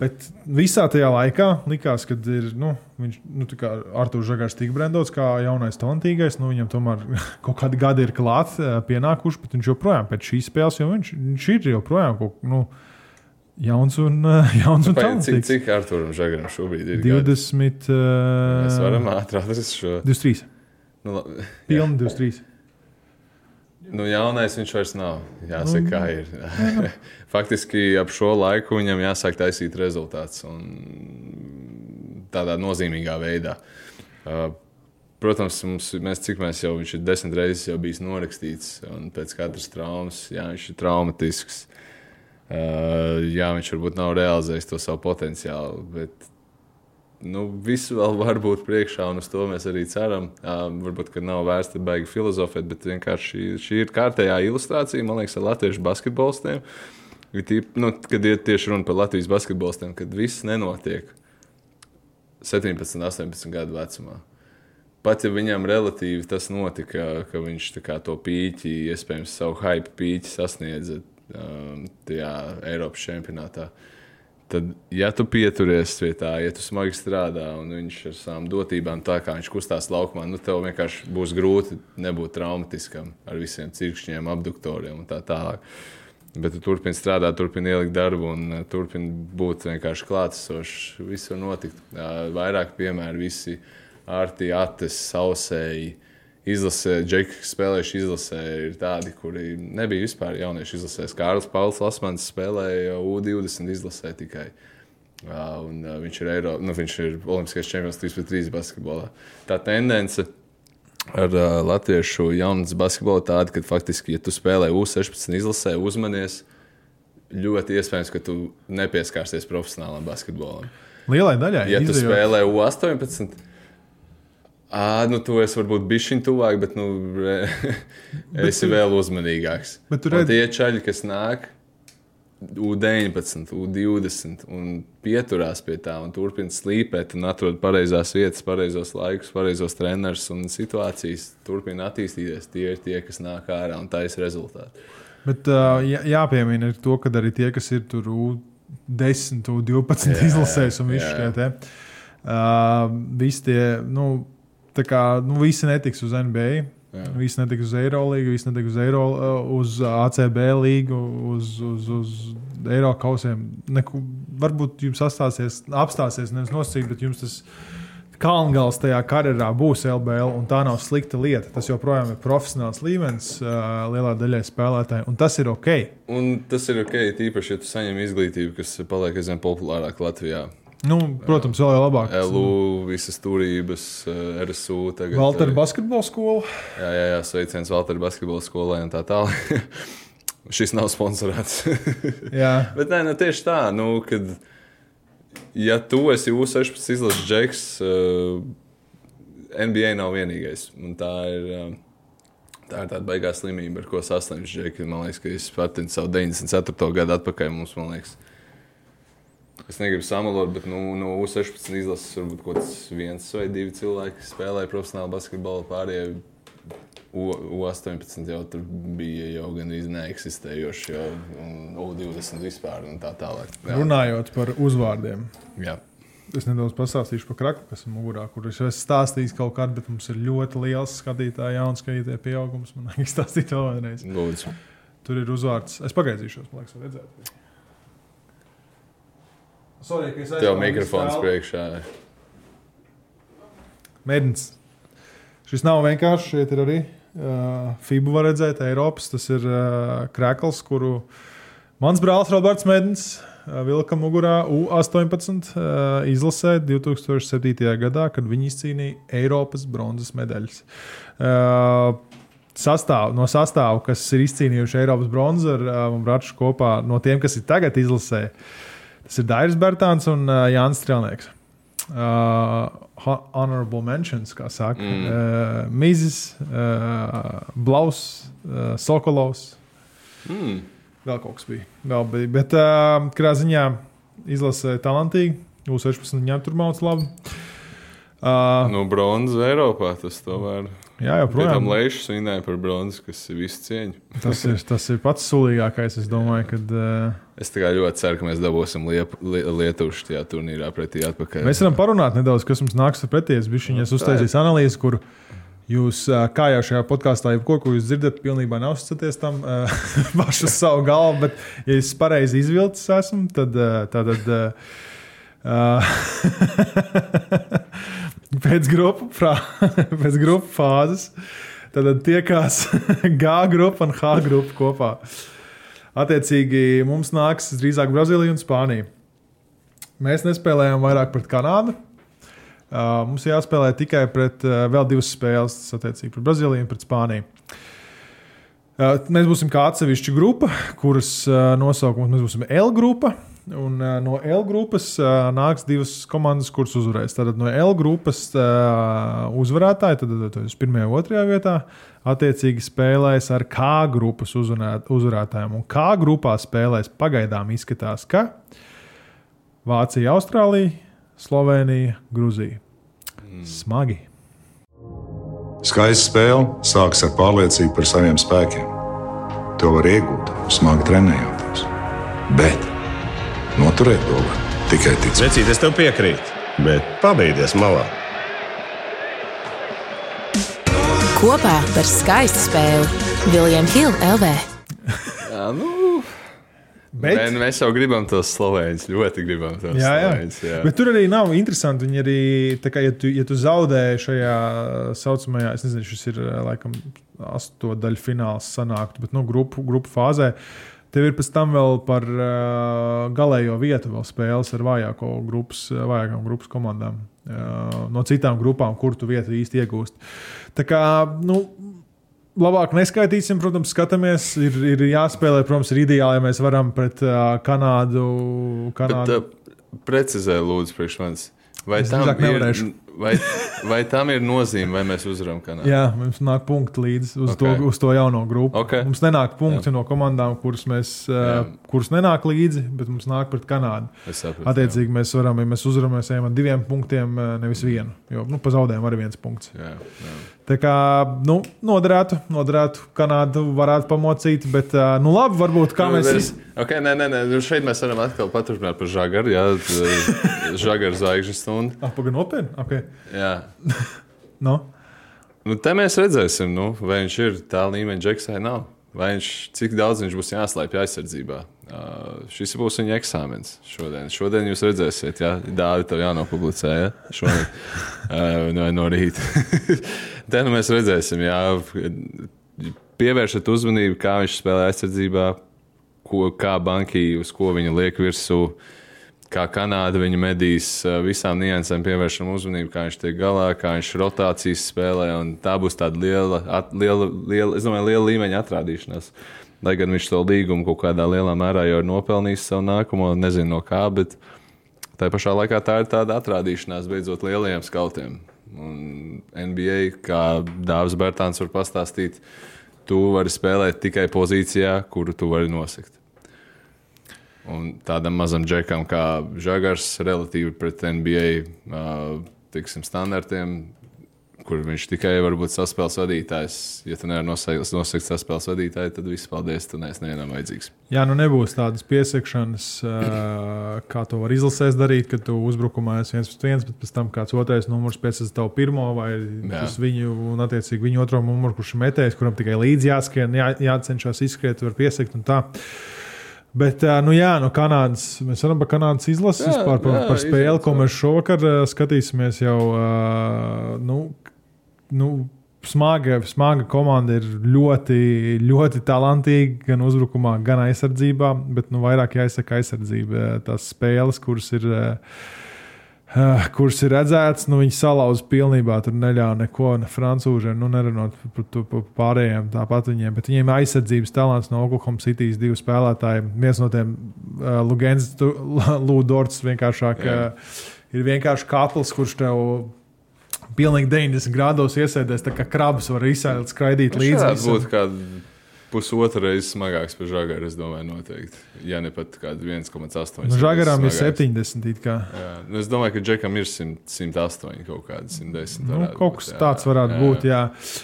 bet visā tajā laikā likās, ka ir, nu, viņš nu, kā Arthurs Zagars tika brandots kā jaunais talantīgais. Nu, viņam tomēr kaut kādi gadi ir klāts, uh, pienākuši, bet viņš joprojām pēc šīs spēles, jo viņš, viņš ir joprojām kaut kā. Nu, Jauns un, uh, jauns un Pagaid, Cik, talantīgs. cik Arturam Žagaram šobrīd ir? gadi? 20, Mēs varam uh, ātri atrast šo. 23. Nu, Pilni 23. Nu, jaunais viņš vairs nav. Jāsaka, kā ir. Faktiski ap šo laiku viņam jāsāk taisīt rezultāts. un Tādā nozīmīgā veidā. Uh, Protams, mums, mēs, cik mēs jau viņš ir desmit reizes jau bijis norakstīts, un pēc katras traumas, jā, viņš ir traumatisks. Uh, jā, viņš varbūt nav realizējis to savu potenciālu, bet nu, visu vēl var būt priekšā, un uz to mēs arī ceram. Uh, varbūt, ka nav vērsta baigi filozofēt, bet vienkārši šī, šī ir kārtējā ilustrācija, man liekas, ar latviešu basketbolistiem. Nu, kad ir tieši runa par Latvijas basketbolistiem, kad viss nenotiek 17, 18 gadu vecumā. Pat ja viņam relatīvi tas notika, ka viņš kā, to pīķi, iespējams, savu hype pīķi sasniedza um, tajā Eiropas čempionātā, tad, ja tu pieturies pie tā, ja tu smagi strādā un viņš ar savām dotībām, tā kā viņš kustās laukumā, nu tev vienkārši būs grūti nebūt traumatiskam ar visiem cirkšņiem, abduktoriem un tā tālāk. Bet tu turpini strādāt, turpini ielikt darbu un uh, turpini būt vienkārši klātesošs. Viss var notikt. Vairāk piemēru, visi ārti, ates, sausēji. Izlasē, džeki, kas spēlējuši izlasē, ir tādi, kuri nebija vispār jaunieši izlasē. Kārlis Pauls Lasmans spēlēja U20 izlasē tikai. Uh, un, uh, viņš ir, Eiro, nu, viņš ir Olimpiskais čempions 3-3 basketbolā. Tā tendence ar uh, latviešu jaunas basketbolu tāda, ka faktiski, ja tu spēlē U16 izlasē, uzmanies, ļoti iespējams, ka tu nepieskārsies profesionālam basketbolam. Lielai daļai. Ja tu izējot- spēlē U18, ā, nu, tu esi varbūt bišķiņ tuvāk, bet nu, re, esi vēl uzmanīgāks. Bet tu Un redz- tie čaļi, kas nāk. U19, U20 un pieturās pie tā un turpina slīpēt un atrod pareizās vietas, pareizos laikus, pareizos trenerus un situācijas. Turpina attīstīties. Tie ir tie, kas nāk ārā un taisa rezultātu. Bet uh, jā, jāpiemina ir to, ka arī tie, kas ir tur U10, U12 Jā, izlasēs un jā. šie te. Uh, visi tie, nu, tā kā, nu, visi netiks uz NBA. Jā. Visi netiks uz Eirolandu, visi netiks uz, Eiro, uh, uz ACB līgu, uz, uz, uz Eiro kausiem. Neku, varbūt jums apstāsies, apstāsies nevis nosacīt, bet jums tas kalngals tajā karjerā būs LBL, un tā nav slikta lieta. Tas joprojām ir profesionāls līmenis uh, lielā daļai spēlētāju, un tas ir ok. Un tas ir ok, tīpaši, ja tu saņem izglītību, kas paliek aizvien populārāk Latvijā. Nu, protams, vēl jau labāk. LU, visas turības, eh, RSU. Tagad, Valtera eh, basketbola skola. Jā, jā, jā sveiciens Valtera basketbola skolai un tā tālāk. Šis nav sponsorēts. Bet nē, nu, tieši tā, nu, kad ja tu esi U16 izlases džeks, uh, NBA nav vienīgais. Un tā ir. Tā ir tāda baigā slimība, ar ko sasniedz džeki. Man liekas, ka es pat savu 94. gadu atpakaļ mums, man liekas, Es negribu samalot, bet nu, no U16 izlases varbūt kaut kāds viens vai divi cilvēki spēlēja profesionāli basketbolu. Pārējie U- U18 jau tur bija jau gan neeksistējoši, jau un U20 vispār un tā tālāk. Jā. runājot par uzvārdiem. Jā. Es nedaudz pastāstīšu par kraku, kas ir mugurā, kur es esmu stāstījis kaut kādā, bet mums ir ļoti liels skatītāju, jauns skatītāju pieaugums. Man liekas, stāstīt vēl vienreiz. Lūdzu. Tur ir uzvārds. Es pagaidīšos, man liekas, redzēt. Sorry, ka es Tev mikrofons priekšā. Mēģinājums. Šis nav vienkārši. Šeit ir arī uh, FIBA var redzēt, Eiropas. Tas ir uh, krāklis, kuru mans brālis Roberts Mēdins uh, vilka mugurā U18 uh, izlasē 2007. gadā, kad viņi izcīnīja Eiropas bronzas medaļas. Uh, Sastāv, no sastāvā, kas ir izcīnījuši Eiropas bronzu ar uh, Brāču kopā, no tiem, kas ir tagad izlasē, tas ir Dairis Bērtāns un uh, Jānis Strelnieks. Uh, ho- honorable mentions, kā saka, mm. uh, Mizis, uh, Blaus, uh, Sokolovs. Mm. Vēl kaut kas bija. Vēl bija. Bet uh, kādā ziņā izlasīja talantīgi. U16 viņam tur mācīja labi. Uh, Nu, bronzas Eiropā tas tomēr. jā, joprojām. tam lēšas svinēja par bronzu, kas ir visu cieņu. Tas ir, tas ir pats sulīgākais. Es domāju, ka uh, Es tā ļoti ceru, ka mēs dabūsim liep, li, Lietuvu šajā turnīrā pretī atpakaļ. mēs varam parunāt nedaudz, kas mums nāks pretī. Es biju viņas uztaisījis analīzi, kur jūs, uh, kā jau šajā podkāstā, jebko, ko jūs dzirdat, pilnībā neusticaties tam uh, pašu savu galvu. Bet, ja es pareizi izvilcis esmu, tad. Uh, tātad, uh, uh, pēc grupu, frā, pēc grupu fāzes. Tad tiekās G grupa un H grupa kopā. Attiecīgi, mums nāks drīzāk Brazīlija un Spānija. Mēs nespēlējām vairāk pret Kanādu. Uh, mums jāspēlē tikai pret uh, vēl divas spēles, attiecīgi pret Brazīliju un pret Spāniju. Uh, Mēs būsim kā atsevišķa grupa, kuras uh, nosaukums mēs būsim L grupa. Un, uh, no L grupas uh, nāks divas komandas, kuras uzvarēs. Tātad no L grupas uh, uzvarētāji, tad tad uz pirmajā, otrajā vietā, attiecīgi spēlēs ar K grupas uzvarēt- uzvarētājiem. Un K grupā spēlēs pagaidām izskatās, ka Vācija, Austrālija, Slovenija, Gruzija. Smagi. Skaista spēle sākas ar pārliecību par saviem spēkiem. To var iegūt, smagi trenējoties. Bet noturēt to var tikai ticēt. Vecīt, es tev piekrītu, bet pabeigties malā. Kopā par skaistu spēli Viljams Hilde LV. Jā, nu, Bet, Bet... Mēs jau gribam tos slovēņus, ļoti gribam tos Jā, jā. slovēņus. Jā. Bet tur arī nav interesanti. Viņi arī, kā, ja tu, ja tu zaudē šajā saucamajā, es nezinu, šis ir laikam astotdaļu fināls sanāktu, bet nu, grupu, grupu fāzē. Tev ir pēc tam vēl par uh, galējo vietu vēl spēles ar vājāko grupas, vājākām grupas komandām. Uh, no citām grupām, kur tu vietu īsti iegūst. Tā kā, nu, labāk neskaitīsim, protams, skatāmies. Ir, ir jāspēlē, protams, ir ideāli, ja mēs varam pret uh, Kanādu. Bet, Kanādu. uh, precizē, lūdzu, priekš manis. Vai Es tam, ir. Vai, vai tam ir nozīme, vai mēs uzvaram Kanādu? Jā, mums nāk punkti līdzi uz, Ok. okay. to, uz to jauno grupu. Ok. Mums nenāk punkti Jā. no komandām, kuras, mēs, Jā. kuras nenāk līdzi, bet mums nāk pret Kanādu. Sapratu, Attiecīgi, mēs varam, ja mēs uzvaram, mēs ejam ar diviem punktiem, nevis vienu. Jo nu, pa zaudējumu arī viens punkts. Jā, jā. Tā kā nu, noderētu, noderētu, Kanādu varētu pamocīt, bet nu labi, varbūt kā mēs. Es... Okay, nē, nē, nē. Nu, šeit mēs varam atkal paturpināt par žagaru. Jā, žagaru zvaigžņu stundu. Ah, pagaidi, nopietni. Okay. No. Nu, te mēs redzēsim, nu, vai viņš ir tā līmeņa džeks vai nav. Vai viņš, cik daudz viņš būs jāslēpj aizsardzībā. Uh, šis būs viņa eksāmenis šodien. Šodien jūs redzēsiet, ja dāvidi tev jānopublicē. Ja? Šodien, uh, no, no rīta. Te nu mēs redzēsim, jā, pievēršat uzmanību, kā viņš spēlē aizsardzībā, ko, kā banki, uz ko viņa liek virsū. Kā Kanāda viņa medīs eh, visām niansēm, pievēršam uzmanību, kā viņš tiek galā, kā viņš rotācijas spēlē. Tā būs tāda liela, at, liela, liela, domāju, liela līmeņa atrādīšanās. Lai gan viņš to līgumu kaut kādā lielā mērā jau ir nopelnījis savu nākamo, nezinu no kā, bet tā pašā laikā tā ir tāda atrādīšanās beidzot lielajiem skautiem. Un NBA, kā Dārzs Bērtāns var pastāstīt, tu vari spēlēt tikai pozīcijā, kuru tu vari nosakt. Un tādam mazam džekam kā Žagars, relatīvi pret NBA uh, tiksim, standartiem, kur viņš tikai var būt saspēles vadītājs. Ja tu nevari nosakt, nosakt saspēles vadītāju, tad viss paldies, tu neesi nevienam vajadzīgs. Jā, nu nebūs tādas piesakšanas, uh, kā to var izlasēs darīt, kad tu uzbrukumā esi viens pret viens, bet pēc tam kāds otrais numurs tam tavu pirmo vai viņu, un attiecīgi viņu otro numuru, kurš ir metējis, kuram tikai līdzi jāskrien, jā, jācenšas izskriet, var piesakt un tā. Bet, nu jā, no Kanādas mēs varam par Kanādas izlasi Jā, vispār par, jā, par spēli, izlasi, ko mēs šovakar skatīsimies jau. Nu, nu, Smaga, smaga komanda ir ļoti, ļoti talantīga gan uzbrukumā, gan aizsardzībā. Bet nu, vairāk jāizsaka aizsardzība. Tās spēles, kuras ir, uh, kuras ir redzētas, nu, viņi salauza pilnībā. Tur neļāva neko ne francūžiem, nu, nerunāt par, par, par pārējiem. Tāpat viņiem, bet viņiem aizsardzības talants no Oklahoma City's divi spēlētāji. Viens no tiem uh, Lugens, Lūdorts vienkāršāk. Uh, ir vienkārši kapls, kurš tev pilnīgi 90 grādos iesēdēs, tā kā krabs var izsēlt, skraidīt līdzi. Tas būtu kāds pusotru reizi smagāks par žagaru, es domāju, noteikti. Ja ne pat kāds 1,8. Nu, Žagarām ir smagāks. 70. it kā. Jā, nu es domāju, ka Džekam ir 100, 108 kaut kāda 110. Nu, kaut kas jā. tāds varētu jā, būt. Jā.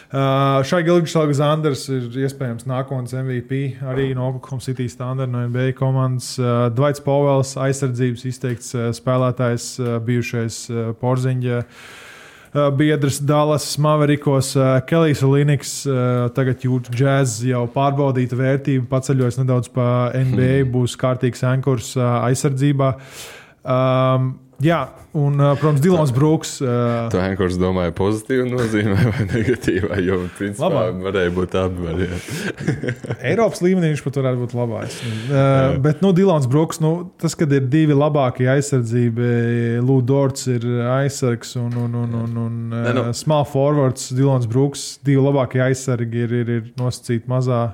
Uh, šai Gilgis Alexandrs ir iespējams nākotnes MVP arī no Oklahoma City standarta no NBA komandas. Uh, Dvaits Povels, aizsardzības izteikts uh, spēlētājs, uh, bijušais uh, Porziņģa. Uh, biedrs Dallas Maverikos, uh, Kelijs Liniks, uh, tagad jūtas džēz, jau pārbaudīta vērtība, paceļojas nedaudz pa NBA, būs kārtīgs ankurs aizsardzībā. Um, jā, un, protams, Dilons Brooks. Uh, Tā Henkors domāja pozitīvu nozīmē vai negatīvā, jo principā Labāk. varēja būt abi varianti. Eiropas līmenī viņš pat varētu būt labāks. Uh, bet, nu, Dilons Brooks, nu, tas, kad ir divi labākie aizsardzība, Lūdorts ir aizsargs un, un, un, un, un uh, small forwards, Dilons Brooks, divi labākie aizsargi ir, ir, ir nosacīti mazā.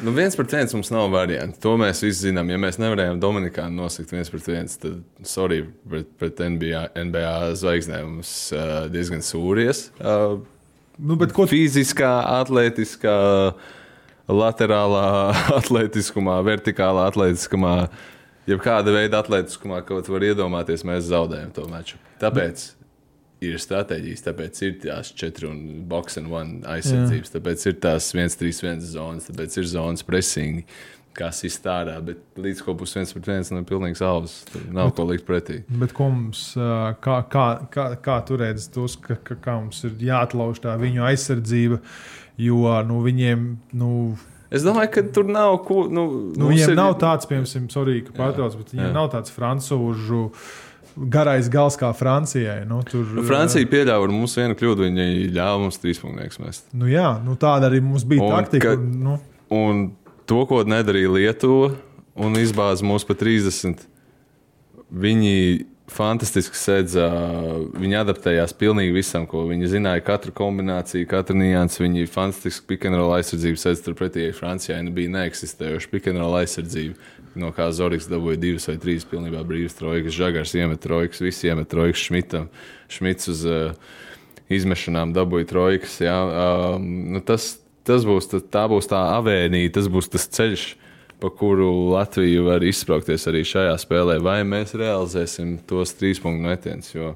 Nu, viens pret viens mums nav variantu. To mēs visi zinām. Ja mēs nevarējām Dominikānu nosakt viens pret viens, tad, sorry, pret, pret NBA, NBA zvaigznēm mums uh, diezgan sūries. Uh, Nu, ko fiziskā, atletiskā, laterālā atletiskumā, vertikālā atletiskumā, jebkāda veida atletiskumā, ko tu vari iedomāties, mēs zaudējam to maču. Tāpēc ir stratēģijas, tāpēc ir tās četri un box and one aizsardzības, tāpēc ir tās 1-3-1 zonas, tāpēc ir zonas presingi. Kas izstādā, bet līdz ko būs viens pret viens, nav pilnīgs auss. Nav ko likt pretī. Bet ko mums, kā, kā, kā, kā tu redzi tos, ka, ka, kā mums ir jāatlauž tā viņu aizsardzība, jo nu, viņiem, nu, Es domāju, ka tur nav ko. Nu, nu, viņiem ir- nav tāds, piemēram, sorry, ka pārtrauc, bet viņiem jā. nav tāds frančūžu garais gals kā Francijai. Nu, tur, Nu, Francija pieļāva ar mums vienu kļūdu. Viņi ļāva mums trīs punktus mest. Nu, jā, nu, tāda arī mums bija Un taktika. ka- un, Nu, Un to, ko nedarīja Lietuva un izbāza mūs pa 30, viņi fantastiski sēdza. Viņi adaptējās pilnīgi visam, ko viņi zināja. Katru kombināciju, katru niansu. Viņi fantastiski pikantrola aizsardzību sēdza turpretī. Francijai nebija neeksistējoša pikantrola aizsardzība. No kā Zorigs dabūja divas vai trīs pilnībā brīvas trojkas, Žagars iemet trojkas, visi iemet trojkas Šmitam. Šmits uz uh, izmešanām dabūja trojkas. Jā, um, nu tas, tas būs, tā, būs tā avēnija, tas būs tas ceļš, pa kuru Latvija var izspraukties arī šajā spēlē. Vai mēs realizēsim tos trīs punktu metienus? Jo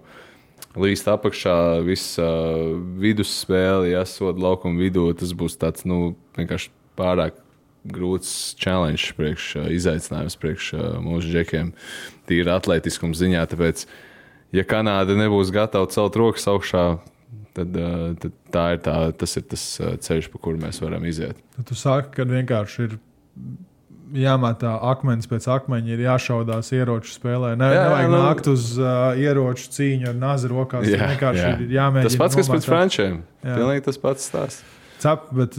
līdz apakšā visa uh, vidusspēle, ja soda laukuma vidū, tas būs tāds nu, vienkārši pārāk grūts challenge, priekš, izaicinājums priekš mūsu džekiem, tīri atletiskuma ziņā. Tāpēc, ja Kanāda nebūs gatava celt rokas augšā, tad, tad tā ir tā, tas ir tas ceļš, pa kuru mēs varam iziet. tad tu saki, ka vienkārši ir. Jāmētā akmens pēc akmeņa, ir jāšaudās ieroču spēlē. Ne, Jā, jā, nevajag nu- nākt uz uh, ieroču cīņu ar nāzi rokās. Jā, vienkārši jā. ir jāmēģina. tas pats, kas pret nomākt. frančiem. Jā. Pilnīgi tas pats stāsts. Cep, bet,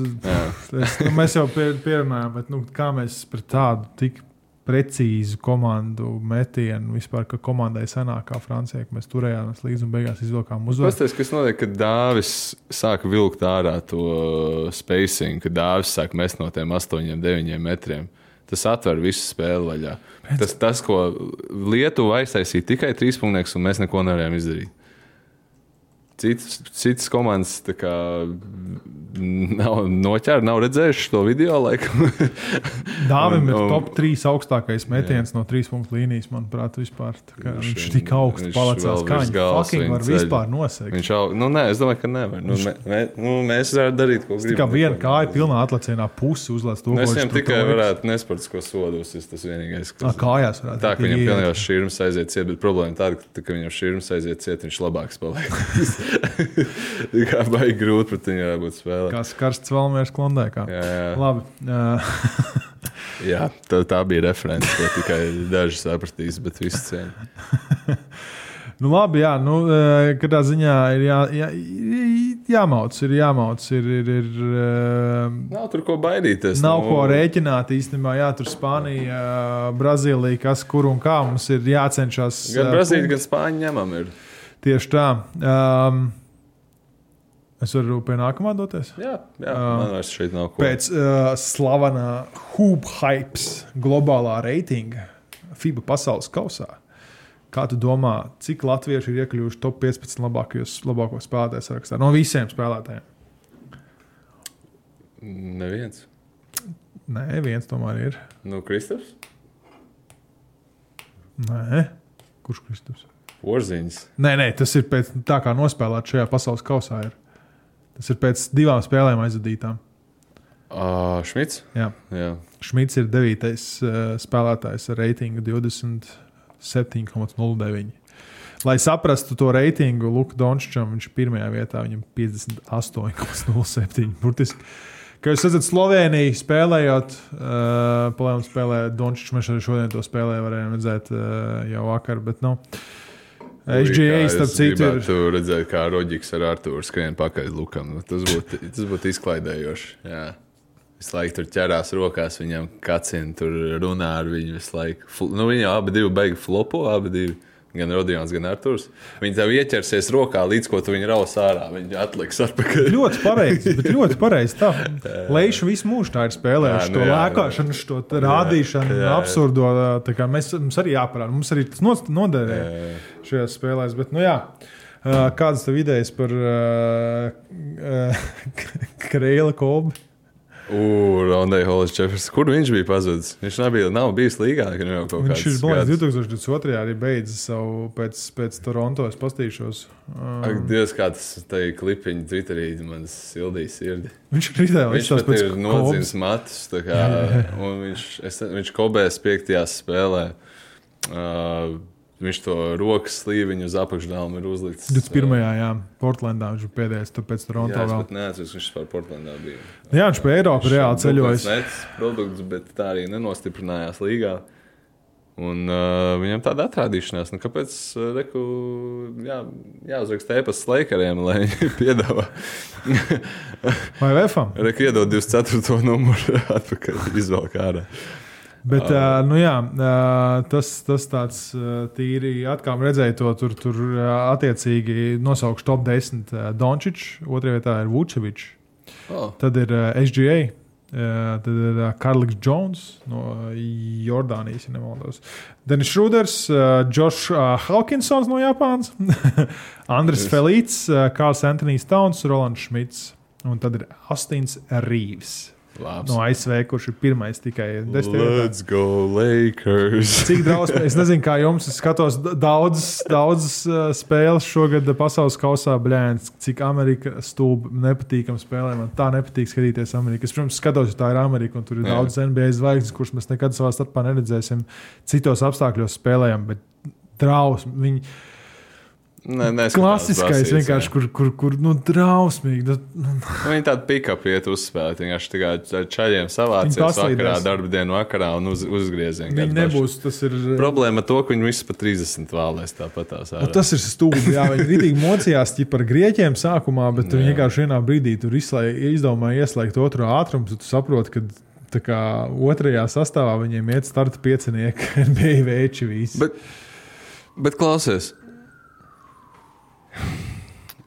es, nu, mēs jau pie, pierunājām, bet, nu, kā mēs pret tādu tik precīzu komandu metienu vispār, ka komandai sanāk kā Francijai, ka mēs turējāmies līdzi un beigās izvilkām uzvaru. Pastāstiet, kas notiek, kad Dāvis sāk vilkt ārā to spacing, kad Dāvis sāk mest no tiem 8, 9 metriem. Tas atver visu spēli vaļā. Tas, tas ko Lietuva aiztaisīja tikai trīs punktus, un mēs neko nevarējām izdarīt. Citas, citas komandas tā kā, nav noķērušas, nav redzējušas to video. Dāvim ir top 3 augstākais metiens no 3 punktu līnijas, manuprāt, vispār. Tā Viņš- Viņš tik augstu viņš palicās, kā viņš fucking var ceļ. vispār nosegt. Viņš jau, nu, nē, es domāju, ka nevar. Nu, mē, mē, nu, mēs varētu darīt, ko Tā gribam. kā viena kāja pilnā atlecienā pusi uzlēc to, Nu, ko viņam viņš tur tikai varētu nesportisko sodos. Tas vienīgais, kas Kājās varētu Tā, ka viņam pilnībā šķirnes aiziet ciet, bet problēma tāda, ka, tā, ka viņam šķirnes aiziet ciet, viņš labāks paliek. Kā baigi grūti pret viņu jābūt spēlē. Kā karsts valmieris klondēkā. Jā, jā. Labi. Jā tā, tā bija referents, ko tikai daži sapratīs, bet visi cieni. nu, labi, jā, nu, kādā ziņā ir jā, jā, jāmauc, ir jāmauc, ir, ir, ir Nav tur ko baidīties. Nav nu, ko rēķināt īstenībā. Jā, tur Spānija, Brazīlija, kas kur un kā mums ir jācenšas. Gan Brazīlija, gan Spāņa ņemam. Ir. Tieši tā. Um, es varu pie nākamā doties. Jā, jā man vairs šeit nav ko. Pēc uh, slavenā Hoop Hypes globālā reitinga FIBA pasaules kausā. Kā tu domā, cik latvieši ir iekļuvuši top 15 labākajos, labāko spēlētāju sarakstā no visiem spēlētājiem? Neviens. Nē, viens tomēr ir. Nu, Kristofers? Nē, kurš Kristus? Porziņš. Nē, nē, tas ir pēc tā, kā nospēlēt šajā pasaules kausā. Ir. Tas ir pēc divām spēlēm aizvadītām. Uh, Šmits? Jā. Jā. Šmits ir devītais uh, spēlētājs ar reitingu 27,09. Lai saprastu to reitingu, Lukas Dončam viņš ir pirmajā vietā, viņam 58,07. Burtiski, kā jūs redzat, Slovenija spēlējot, uh, spēlē Dončs, mēs arī šodien to spēlē varējām redzēt uh, jau vakar. Bet, nu, SGA, starp citu, ir. Tur redzēt, kā Roģiks ar Artūru skrien pakaļ Lukam. Tas būtu būt izklaidējoši. Jā. Visu laiku tur ķerās rokās, viņam kacina, tur runā ar viņu visu laiku. Nu, viņi abi divi beigi flopo, abi divi. Gan Rodions, gan Arthurs. Viņi tev ieķersies rokā, līdz ko tu viņu raus ārā. Viņi atliks atpakaļ. Ļoti pareizi, bet ļoti pareizi. Tā Leiša visu mūžu tā ir spēlējuši. Jā, nu To jā, lēkāšanu, šo te rādīšanu, jā, jā. absurdo. Mēs, mums arī jāparāda. Mums arī tas noderēja šajās spēlēs. Bet, nu, jā. Uh, Kādas tev idejas par uh, uh, Kreila kolbu? Rondēja Holis Čefers. Kur viņš bija pazudis? Viņš nebija, nav bijis līgā. Viņš ir bijis gads. 2022. arī beidzis savu pēc, pēc Toronto. Es pastīšos. Uh, Ak, Dievs, kā tas te klipiņš Twitterī man sildīja sirdi. viņš ir izdevies Viņš pat ir nodzis matus. Kā, un viņš, es, viņš kobēs piektajā spēlē. Uh, viņš to rokas slīviņu uz apakšdāmu ir uzlicis. 21. jā, Portlandā viņš bija pēdējais, tur pēc Toronto Jā, vēl. pat neatceros, viņš par Portlandā bija. Jā, viņš pie Eiropas reāli ceļojas. Nets produkts, bet tā arī nenostiprinājās līgā. Un uh, viņam tāda atrādīšanās, nu, kāpēc uh, reku, jā, jāuzraksta e-pasta laikariem, lai viņi piedāvā. Vai VFam? Reku iedod 24. numuru atpakaļ, izvelk ārā. Bet, uh, nu jā, uh, tas, tas tāds uh, tīri atkal redzēja to tur, tur uh, attiecīgi nosaukšu top 10 uh, Dončičs, otrajā vietā ir Vučevičs, Oh, tad ir uh, SGA. Uh, tad ir uh, Karls Jones no Jordānijas, ja nemaldos. Denis Šruders, Josh uh, Hawkinsons no Japānas, Andris Felīts, uh, Kārls Antonius Tauns, Rolands Šmits un tad ir Astins Rīvs labs. no ASV, kurš ir pirmais tikai desmit go, Lakers! Cik daudz, es nezinu, kā jums, es skatos daudzas daudz, uh, spēles šogad pasaules kausā, blēņas, cik Amerika stūba nepatīkam spēlē. Man tā nepatīk skatīties Ameriku. Es, protams, skatos, jo tā ir Amerika, un tur ir Jā. daudz NBA zvaigznes, kuras mēs nekad savā starpā neredzēsim. Citos apstākļos spēlējam, bet drausmīgi. Ne, klasiskais vienkārši, kur, kur, kur nu, drausmīgi. Nu, Viņi tādu pick-up iet uzspēlēt. Vienkārši tā kā čaļiem paslīdēs. vakarā, darba dienu vakarā un uz, uzgriezienā. viņi nebūs. Tas ir. Problēma ar to, ka viņi visi pa 30 vēlēs tāpat Nu, tas ir stūbi. Jā, viņi rītīgi mocījās par grieķiem sākumā, bet viņi vienkārši vienā brīdī tur izdomāja ieslēgt otru ātrumu. Tu saproti, ka tā kā otrajā sastāvā viņiem iet starta piecinieki, bija veči visi. Bet, bet klausies,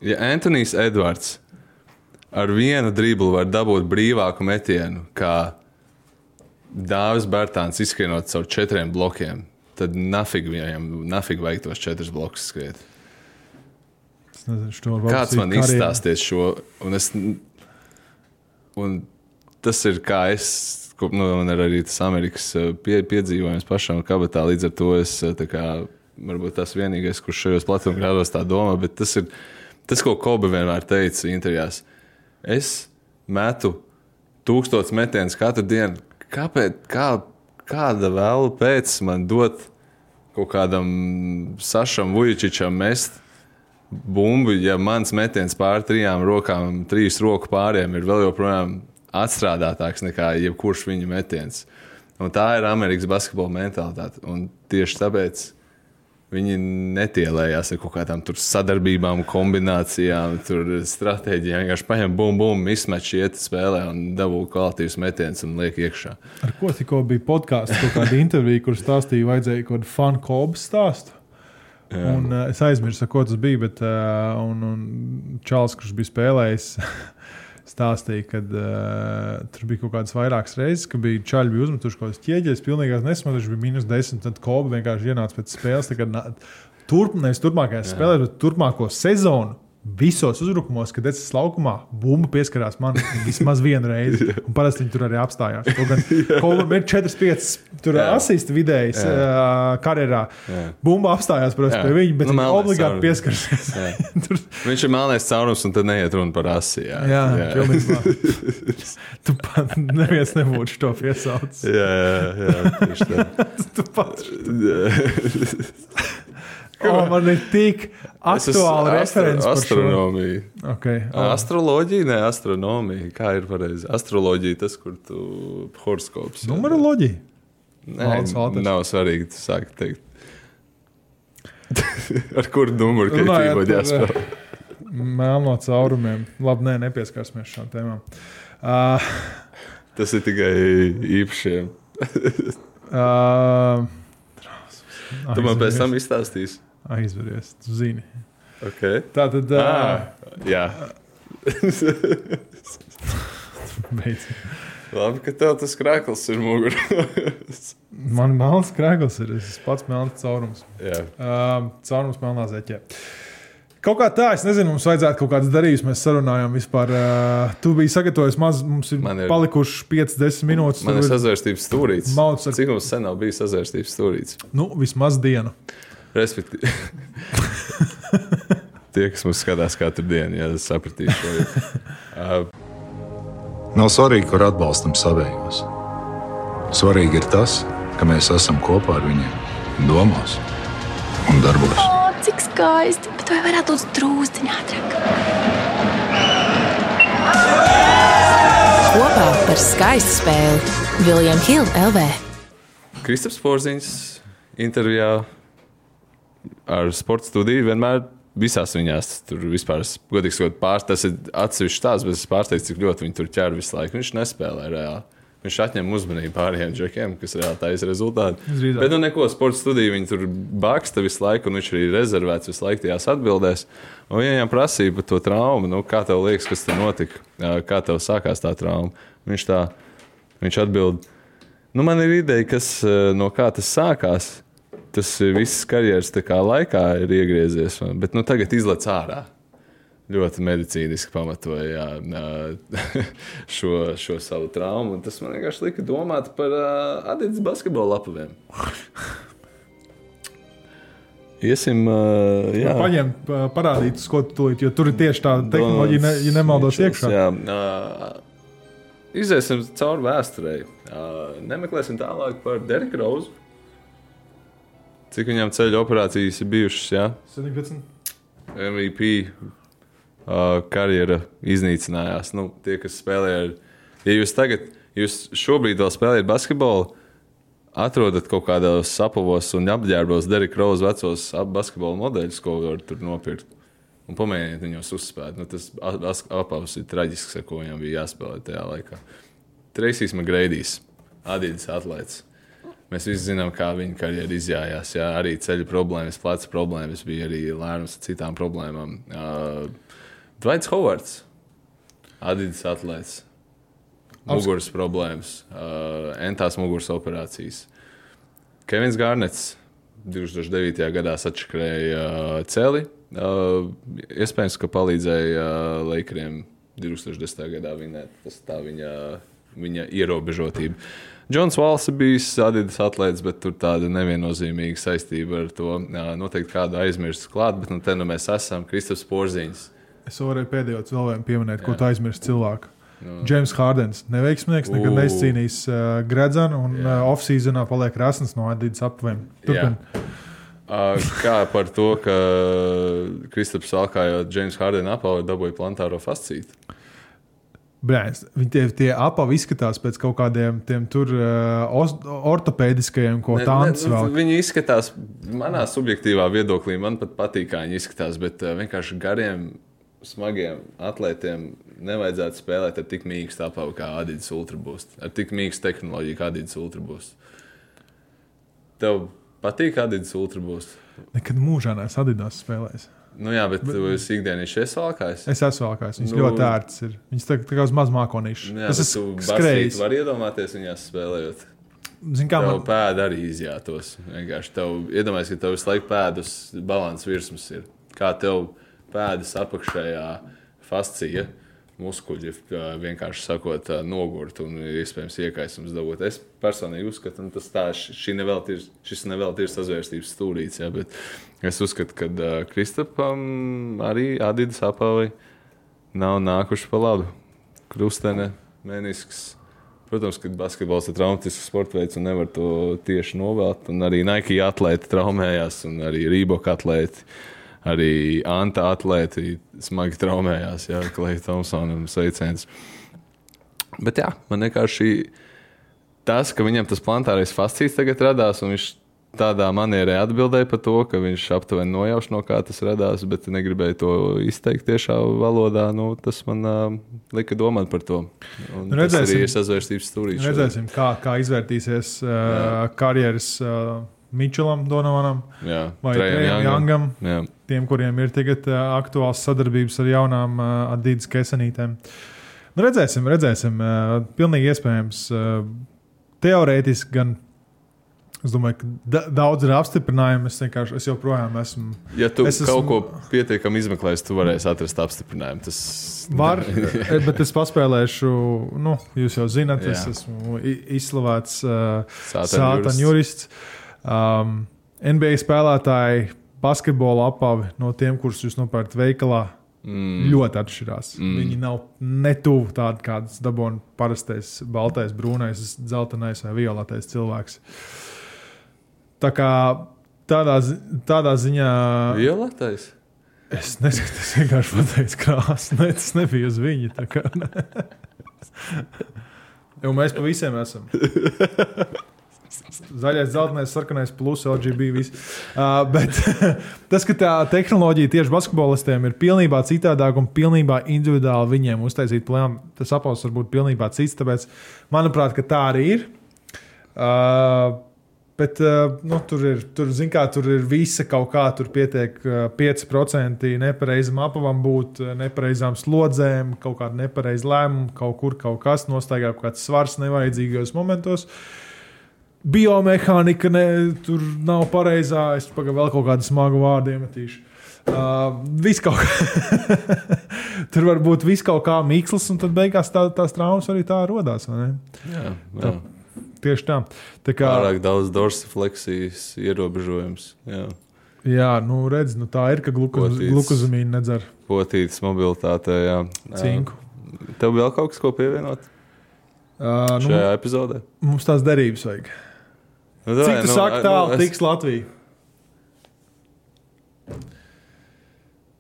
ja Antonius Edvards ar vienu driblu var dabūt brīvāku metienu, kā Dāvis Bērtāns izskrienot caur četriem blokiem, tad nafig viņam, nafig vajag tos četrus blokus skriet. Nezinu, Kāds man izstāsties šo? Un es, un tas ir kā es. Nu, man ir arī tas Amerikas eh, pie, piedzīvojums pašam kabatā. Līdz ar to es eh, tā kā, varbūt tas vienīgais, kurš šajos platumgrādos tā domā, bet tas ir tas, ko Kobe vienmēr teica intervijās. Es metu tūkstotis metienus katru dienu. Kāpēc? Kā, kāda vēl pēc man dot kaut kādam Sašam Vujičičam mest bumbu, ja mans metiens pār trijām rokām, trīs roku pāriem ir vēl joprojām atstrādātāks nekā jebkurš viņa metiens. Un tā ir Amerikas basketbola mentalitāte. Un tieši tāpēc viņi netielējās ar kaut kādām sadarbībām, kombinācijām, tur stratēģijām. Vienkārši paņem bumbu, bumbu, izmet iet spēlē un dabū kvalitīvus metienus un liek iekšā. Ar ko tikko bija podkāsts, kaut kāda intervija, kur stāstīja, vajadzēja kaut kādu fanu kobu stāstu. Un, uh, es aizmirsu, ko tas bija, bet uh, un, un Čāls, kurš bija spēlējis, stāstīja, ka uh, tur bija kaut kādas vairākas reizes, ka bija čaļi bija uzmetuši kaut kādas ķieģeļus, pilnīgi nesmatuši, bija minus 10, tad koba vienkārši ienāca pēc spēles. tā kā na- Turp, nevis turpmākajā spēlē, bet turpmāko sezonu. Visos uzbrukumos, kad es esmu laukumā, bumba pieskarās man vismaz vienu reizi. Un parasti viņi tur arī apstājās. Kaut gan Kolam ir 4-5 asistu vidējs uh, karjerā. Bumba apstājās protams, Jā. pie viņa, bet Nu, melnais obligāti pieskarsies. tur, Viņš ir melnais caurums, un tad neiet runa par asi. Jā, jā, jā. pilnībā. Tu pat neviens nebūtu to piesaucis. jā, jā, jā. Tu pats. O, man ir tik aktuāli referents astronomiju. Okay. O, Astroloģija, ne astronomija. Kā ir pareizi? Astroloģija tas, kur tu horoskops. Numeroloģija. Nē, Valters. nav svarīgi, tu sāki teikt. Ar kuru numuru par, jāspēlē? Melno caurumiem. Labi, nē, nepieskarsimies šādām tēmām. Uh, Tas ir tikai īpašiem. uh, Tu man pēc tam izstāstīsi. Aizveries. Tu zini. Okay. Tā tad. Uh, Ah, jā, labi, ka tev tas krāklis ir mugurā. Man melns krēsls ir. Es pats melns caurums. jā, Uh, caurums melnā zeķē. Kaut kā tā, es nezinu, mums vajadzētu kaut kādas darījumus. Mēs sarunājām vispār. Uh, tu biji sagatavojis maz, mums ir, Man ir palikuši 5-10 minūtes. man ir sazvērstības stūrītis. Mauc ar- Cik mums sen nav bijis sazvērstības stūrītis? Nu, vismaz dienu. Respektīvi. Tie, kas mums skatās katru dienu, ja sapratīs šo lietu. Nav svarīgi, kur atbalstam savējos. Svarīgi ir tas, ka mēs esam kopā ar viņiem, domās un darbos. O, cik skaisti! Bet vai varētu būt drūzdiņā ātrāk? Kopā par skaistu spēli Viljams Hilde LV. Kristaps Porziņš intervijā ar sporta studiju vienmēr visās viņās tur vispār, godīgi sakot, pārs, tas ir atsevišķs tās, bet es pārsteigts, cik ļoti viņi tur ķer visu laiku. Viņš nespēlē reāli. Viņš atņem uzmanību pārējiem džekiem, kas reāli taisa rezultātu. Drīzāk. Bet, nu, neko sporta studiju viņi tur baksta visu laiku, un viņš arī rezervēts visu laiku tajās atbildēs. Un viņam prasīja par to traumu, nu, kā tev liekas, kas tur notika, kā tev sākās tā trauma. Viņš tā, viņš atbild, nu, man ir ideja, kas, eh, no kā tas sākās. Tas eh, viss karjeras laikā ir iegriezies, man, bet nu, tagad izlec ārā. Ļoti medicīniski pamatoja jā, šo, šo savu traumu. Tas man vienkārši lika domāt par uh, Adidas basketbola lapaviem. Iesim, uh, jā, Paņemt, pa- parādīt, ko tu tūlīt, jo tur ir tieši tā tehnoloģija, ne, ja nemaldos iekšā. Jā, uh, iziesim cauri vēsturei. Uh, nemeklēsim tālāk par Deriku Rozu. Cik viņam ceļu operācijas ir bijušas? Jā? 17. MVP uh, karjera iznīcinājās. Nu, tie, kas spēlē ar, ja jūs tagad, jūs šobrīd vēl spēlējat basketbolu, atrodat kaut kādos sapavos un apģērbos Derika Roza vecos basketbola modeļus, ko var tur nopirkt. Un pamēģiniet viņus uzspēt. Nu, tas apavs ir traģisks, ar ko viņam bija jāspēlē tajā laikā. Treisīs Magrēdijs, Adidas atlētājs. Mēs visi zinām, kā viņa karjera izjājās. Jā, arī ceļu problēmas, pleca problēmas, bija arī lēnums ar citām problēmām. Uh, Dvaits Hovards, Adidas atlētājs, muguras problēmas, uh, entās muguras operācijas. Kevins Gārnets 2009. gadā atšķirēja uh, celi. Uh, iespējams, ka palīdzēja uh, Lakeriem 2010. gadā vinēt. Tas tā viņa, viņa ierobežotība. Džons Vals ir bijis Adidas atlētājs, bet tur tāda neviennozīmīga saistība ar to. Jā, noteikti kādu aizmirst klāt, bet nu, te nu mēs esam Kristofers Porziņš. Es varēju pēdējo cilvēku pieminēt, ko tu aizmirsti cilvēku. Džeims Hārdens, neveiksmīgs, nekad neizcīnījis uh, gredzenu un uh, off-seasonā paliek rasns no Adidas. Turpin. Uh, kā par to, ka Kristofers Alkājot Džeims Hārdena apavu dabūja plantāro fascītu? Brēns, viņi tie, tie apavi izskatās pēc kaut kādiem tiem tur uh, ortopēdiskajiem, ko tāds ne, vēl. Viņi izskatās, manā subjektīvā viedoklī, man pat patīk, kā viņi izskatās, bet uh, vienkārši gariem, smagiem atlētiem nevajadzētu spēlēt ar tik mīkstu apavu kā Adidas Ultraboost, ar tik mīkstu tehnoloģiju kā Adidas Ultraboost. Tev patīk Adidas Ultraboost? Nekad mūžā neesmu Adidas spēlējis. Nu jā, bet tu esi ikdienišķi iesalkājis. Es esmu valkājis. Viņas Nu, nu, ļoti ērtas ir. Viņas tā, tā kā uz maz mākonīšu. Jā, Tas bet ir skrējis. Var iedomāties viņās spēlējot. Zini, kā Tev man pēda arī izjātos. Vienkārši tev iedomājies, ka tev visu laiku pēdas balans virsmas ir. Kā tev pēdas apakšējā fascija, muskuļi kā vienkārši sakot, nogurt un iespējams iekaisums dabūt. Es personīgi uzskatu, ka tas tā, šī nevēl ir, šis nevēl ir sazvērstības stūrīts. Ja, bet es uzskatu, ka uh, Kristapam arī Adidas apavi nav nākuši pa labu. Krustene, menisks. Protams, ka basketbols ir traumatisks sports veids un nevar to tieši novēlt. Un arī Nike atlēti traumējās, un arī Rīboka atlēti, arī Anta atlēti smagi traumējās. Jā, Klais Thompsonam sveiciens. Bet jā, man vienkārši tas, ka viņam tas plantārais fascīts tagad radās, un viņš tādā manierē atbildēja par to, ka viņš aptuveni nojauš, no kā tas radās, bet negribēja to izteikt tiešā valodā. Nu, tas man uh, lika domāt par to. Un tas Redzēsim. arī ir sazvērstības stūrīte. Redzēsim, kā, kā izvērtīsies uh, karjeras uh, Mičelam, Donovanam Jā, vai Trejam Jangam. Jā. Tiem, kuriem ir tagad uh, aktuāls sadarbības ar jaunām uh, Adidas kesanītēm. Nu, redzēsim, redzēsim. Uh, pilnīgi iespējams. Uh, teorētiski gan. Es domāju, ka da daudz ir apstiprinājumu. Es vienkārši es joprojām esmu. Ja tu Es es kaut esmu- ko pietiekami izmeklēsi, tu varēsi atrast apstiprinājumu. Tas Var, bet es paspēlēšu, nu, jūs jau zināt, es Jā. esmu i- izslavēts uh, Sātaņu sātaņu jurists. Um, NBA spēlētāji basketbola apavi no tiem, kurus jūs nopērkat veikalā, mm. ļoti atšķirās. Mm. Viņi nav netuvu tādi, kādas dabūna parastais, baltais, brūnais, dzeltenais vai violetais cilvēks. Tā kā tādā, tādā ziņā. Violetais. Es nesaku, tas vienkārši pateicu krāsu. Ne, tas nebija uz viņa. kā. Jo mēs pa visiem esam. Zaļais, zeltainais, sarkanais, plus LGB. Uh, bet tas, ka tā tehnoloģija tieši basketbolistiem ir pilnībā citādāka un pilnībā individuāli viņiem uztaisīt plēnu, tas apelsīns var būt pilnībā cits. Tāpēc, manuprāt, tā arī ir. Uh, Bet uh, nu, tur ir, tur, kā, tur ir visa kaut kā, tur pietiek uh, 5% nepareizam apavam būt, uh, nepareizām slodzēm, kaut kāda nepareiza lēmuma, kaut kur kaut kas nostaigā, kaut kāds svars nevajadzīgos momentos. Biomehānika ne, tur nav pareizā. Es pagaidām vēl kaut kādu smagu vārdu iemetīšu. Uh, viss kaut kā. tur var būt viss kaut kā mīksls, un tad beigās tā, tās traumas arī tā radās. vai ne? Jā, jā. Tieši tā. tā kā, Pārāk daudz dorsifleksijas ierobežojums. Jā. Jā, nu redz, nu tā ir, ka glukuzamīna nedzer Potītas mobilitātē. Jā. Jā. cinku. Tev vēl kaut kas, ko pievienot Uh, nu, šajā epizodē? mums tās derības vajag. Nu, Cik davai, tu saki, tālu es- tiks Latvija?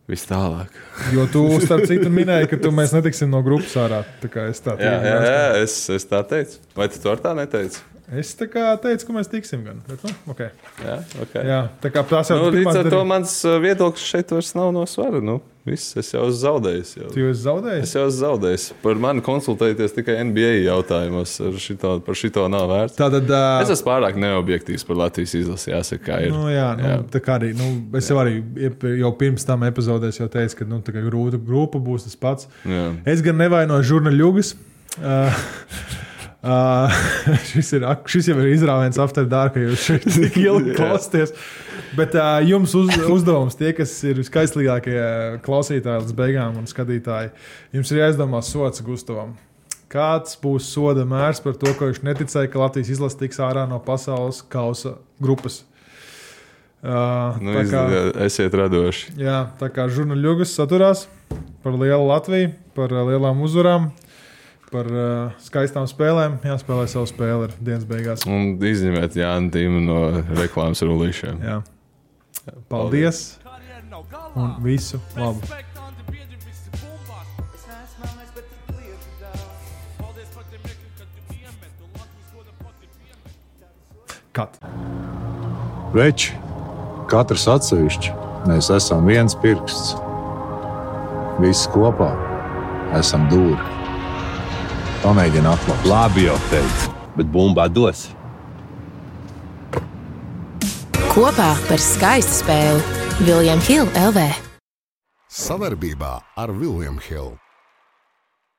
Vis tālāk. Jo tu, starp citu, minēji, ka tu mēs netiksim no grupas ārā. Tā kā es tā Jā, tieši jā, vēstu. jā es, es tā teicu. Vai tu to ar tā neteici? Es tā kā teicu, ka mēs tiksim gan. Bet, nu, okay. Jā, okay. Jā, tā kā tās jau Nu, līdz ar to mans uh, viedoklis šeit vairs nav no svara. Nu, viss, es jau esmu zaudējis. Jau. Tu jau esi zaudējis? Es jau esmu zaudējis. Par mani konsultēties tikai NBA jautājumos. Šito, par šito nav vērts. Tātad, uh, Es esmu pārāk neobjektīvs par Latvijas izlasi. Jāsaka, ir. Nu, jā, nu, Jā. tā kā arī nu, es jau, arī jau pirms tam epizodēs jau teicu, ka nu, grūta grupa būs tas pats. Jā. Es gan nevainoju žurnāļus. Uh, uh, šis, ir, šis jau ir izrāviens after dark, ka jūs šeit tik ilgi klausāties. Bet uh, jums uz, uzdevums, tie, kas ir viskaistīgākie klausītāji līdz beigām un skatītāji, jums ir jāizdomā sots Gustavam. Kāds būs soda mērs par to, ka viņš neticēja, ka Latvijas izlase tiks ārā no pasaules kausa grupas? Uh, Nu, tā kā- esiet radoši. Jā, tā kā žurnāļugas saturās par lielu Latviju, par lielām uzvarām, par uh, skaistām spēlēm. Jāspēlē savu spēli ar dienas beigās. Un izņemiet Tīmu no reklāmas rullīšiem. Jā. Paldies! Un visu labu! Kat. Veči, katrs atsevišķi, mēs esam viens pirksts. Visi kopā esam dūri. Pamēģini atklāt. Labi, jau teicu, bet bumbā dos. Kopā par skaistu spēli Viljams Hilde LV. Savarbībā ar Vilniņu Hildu.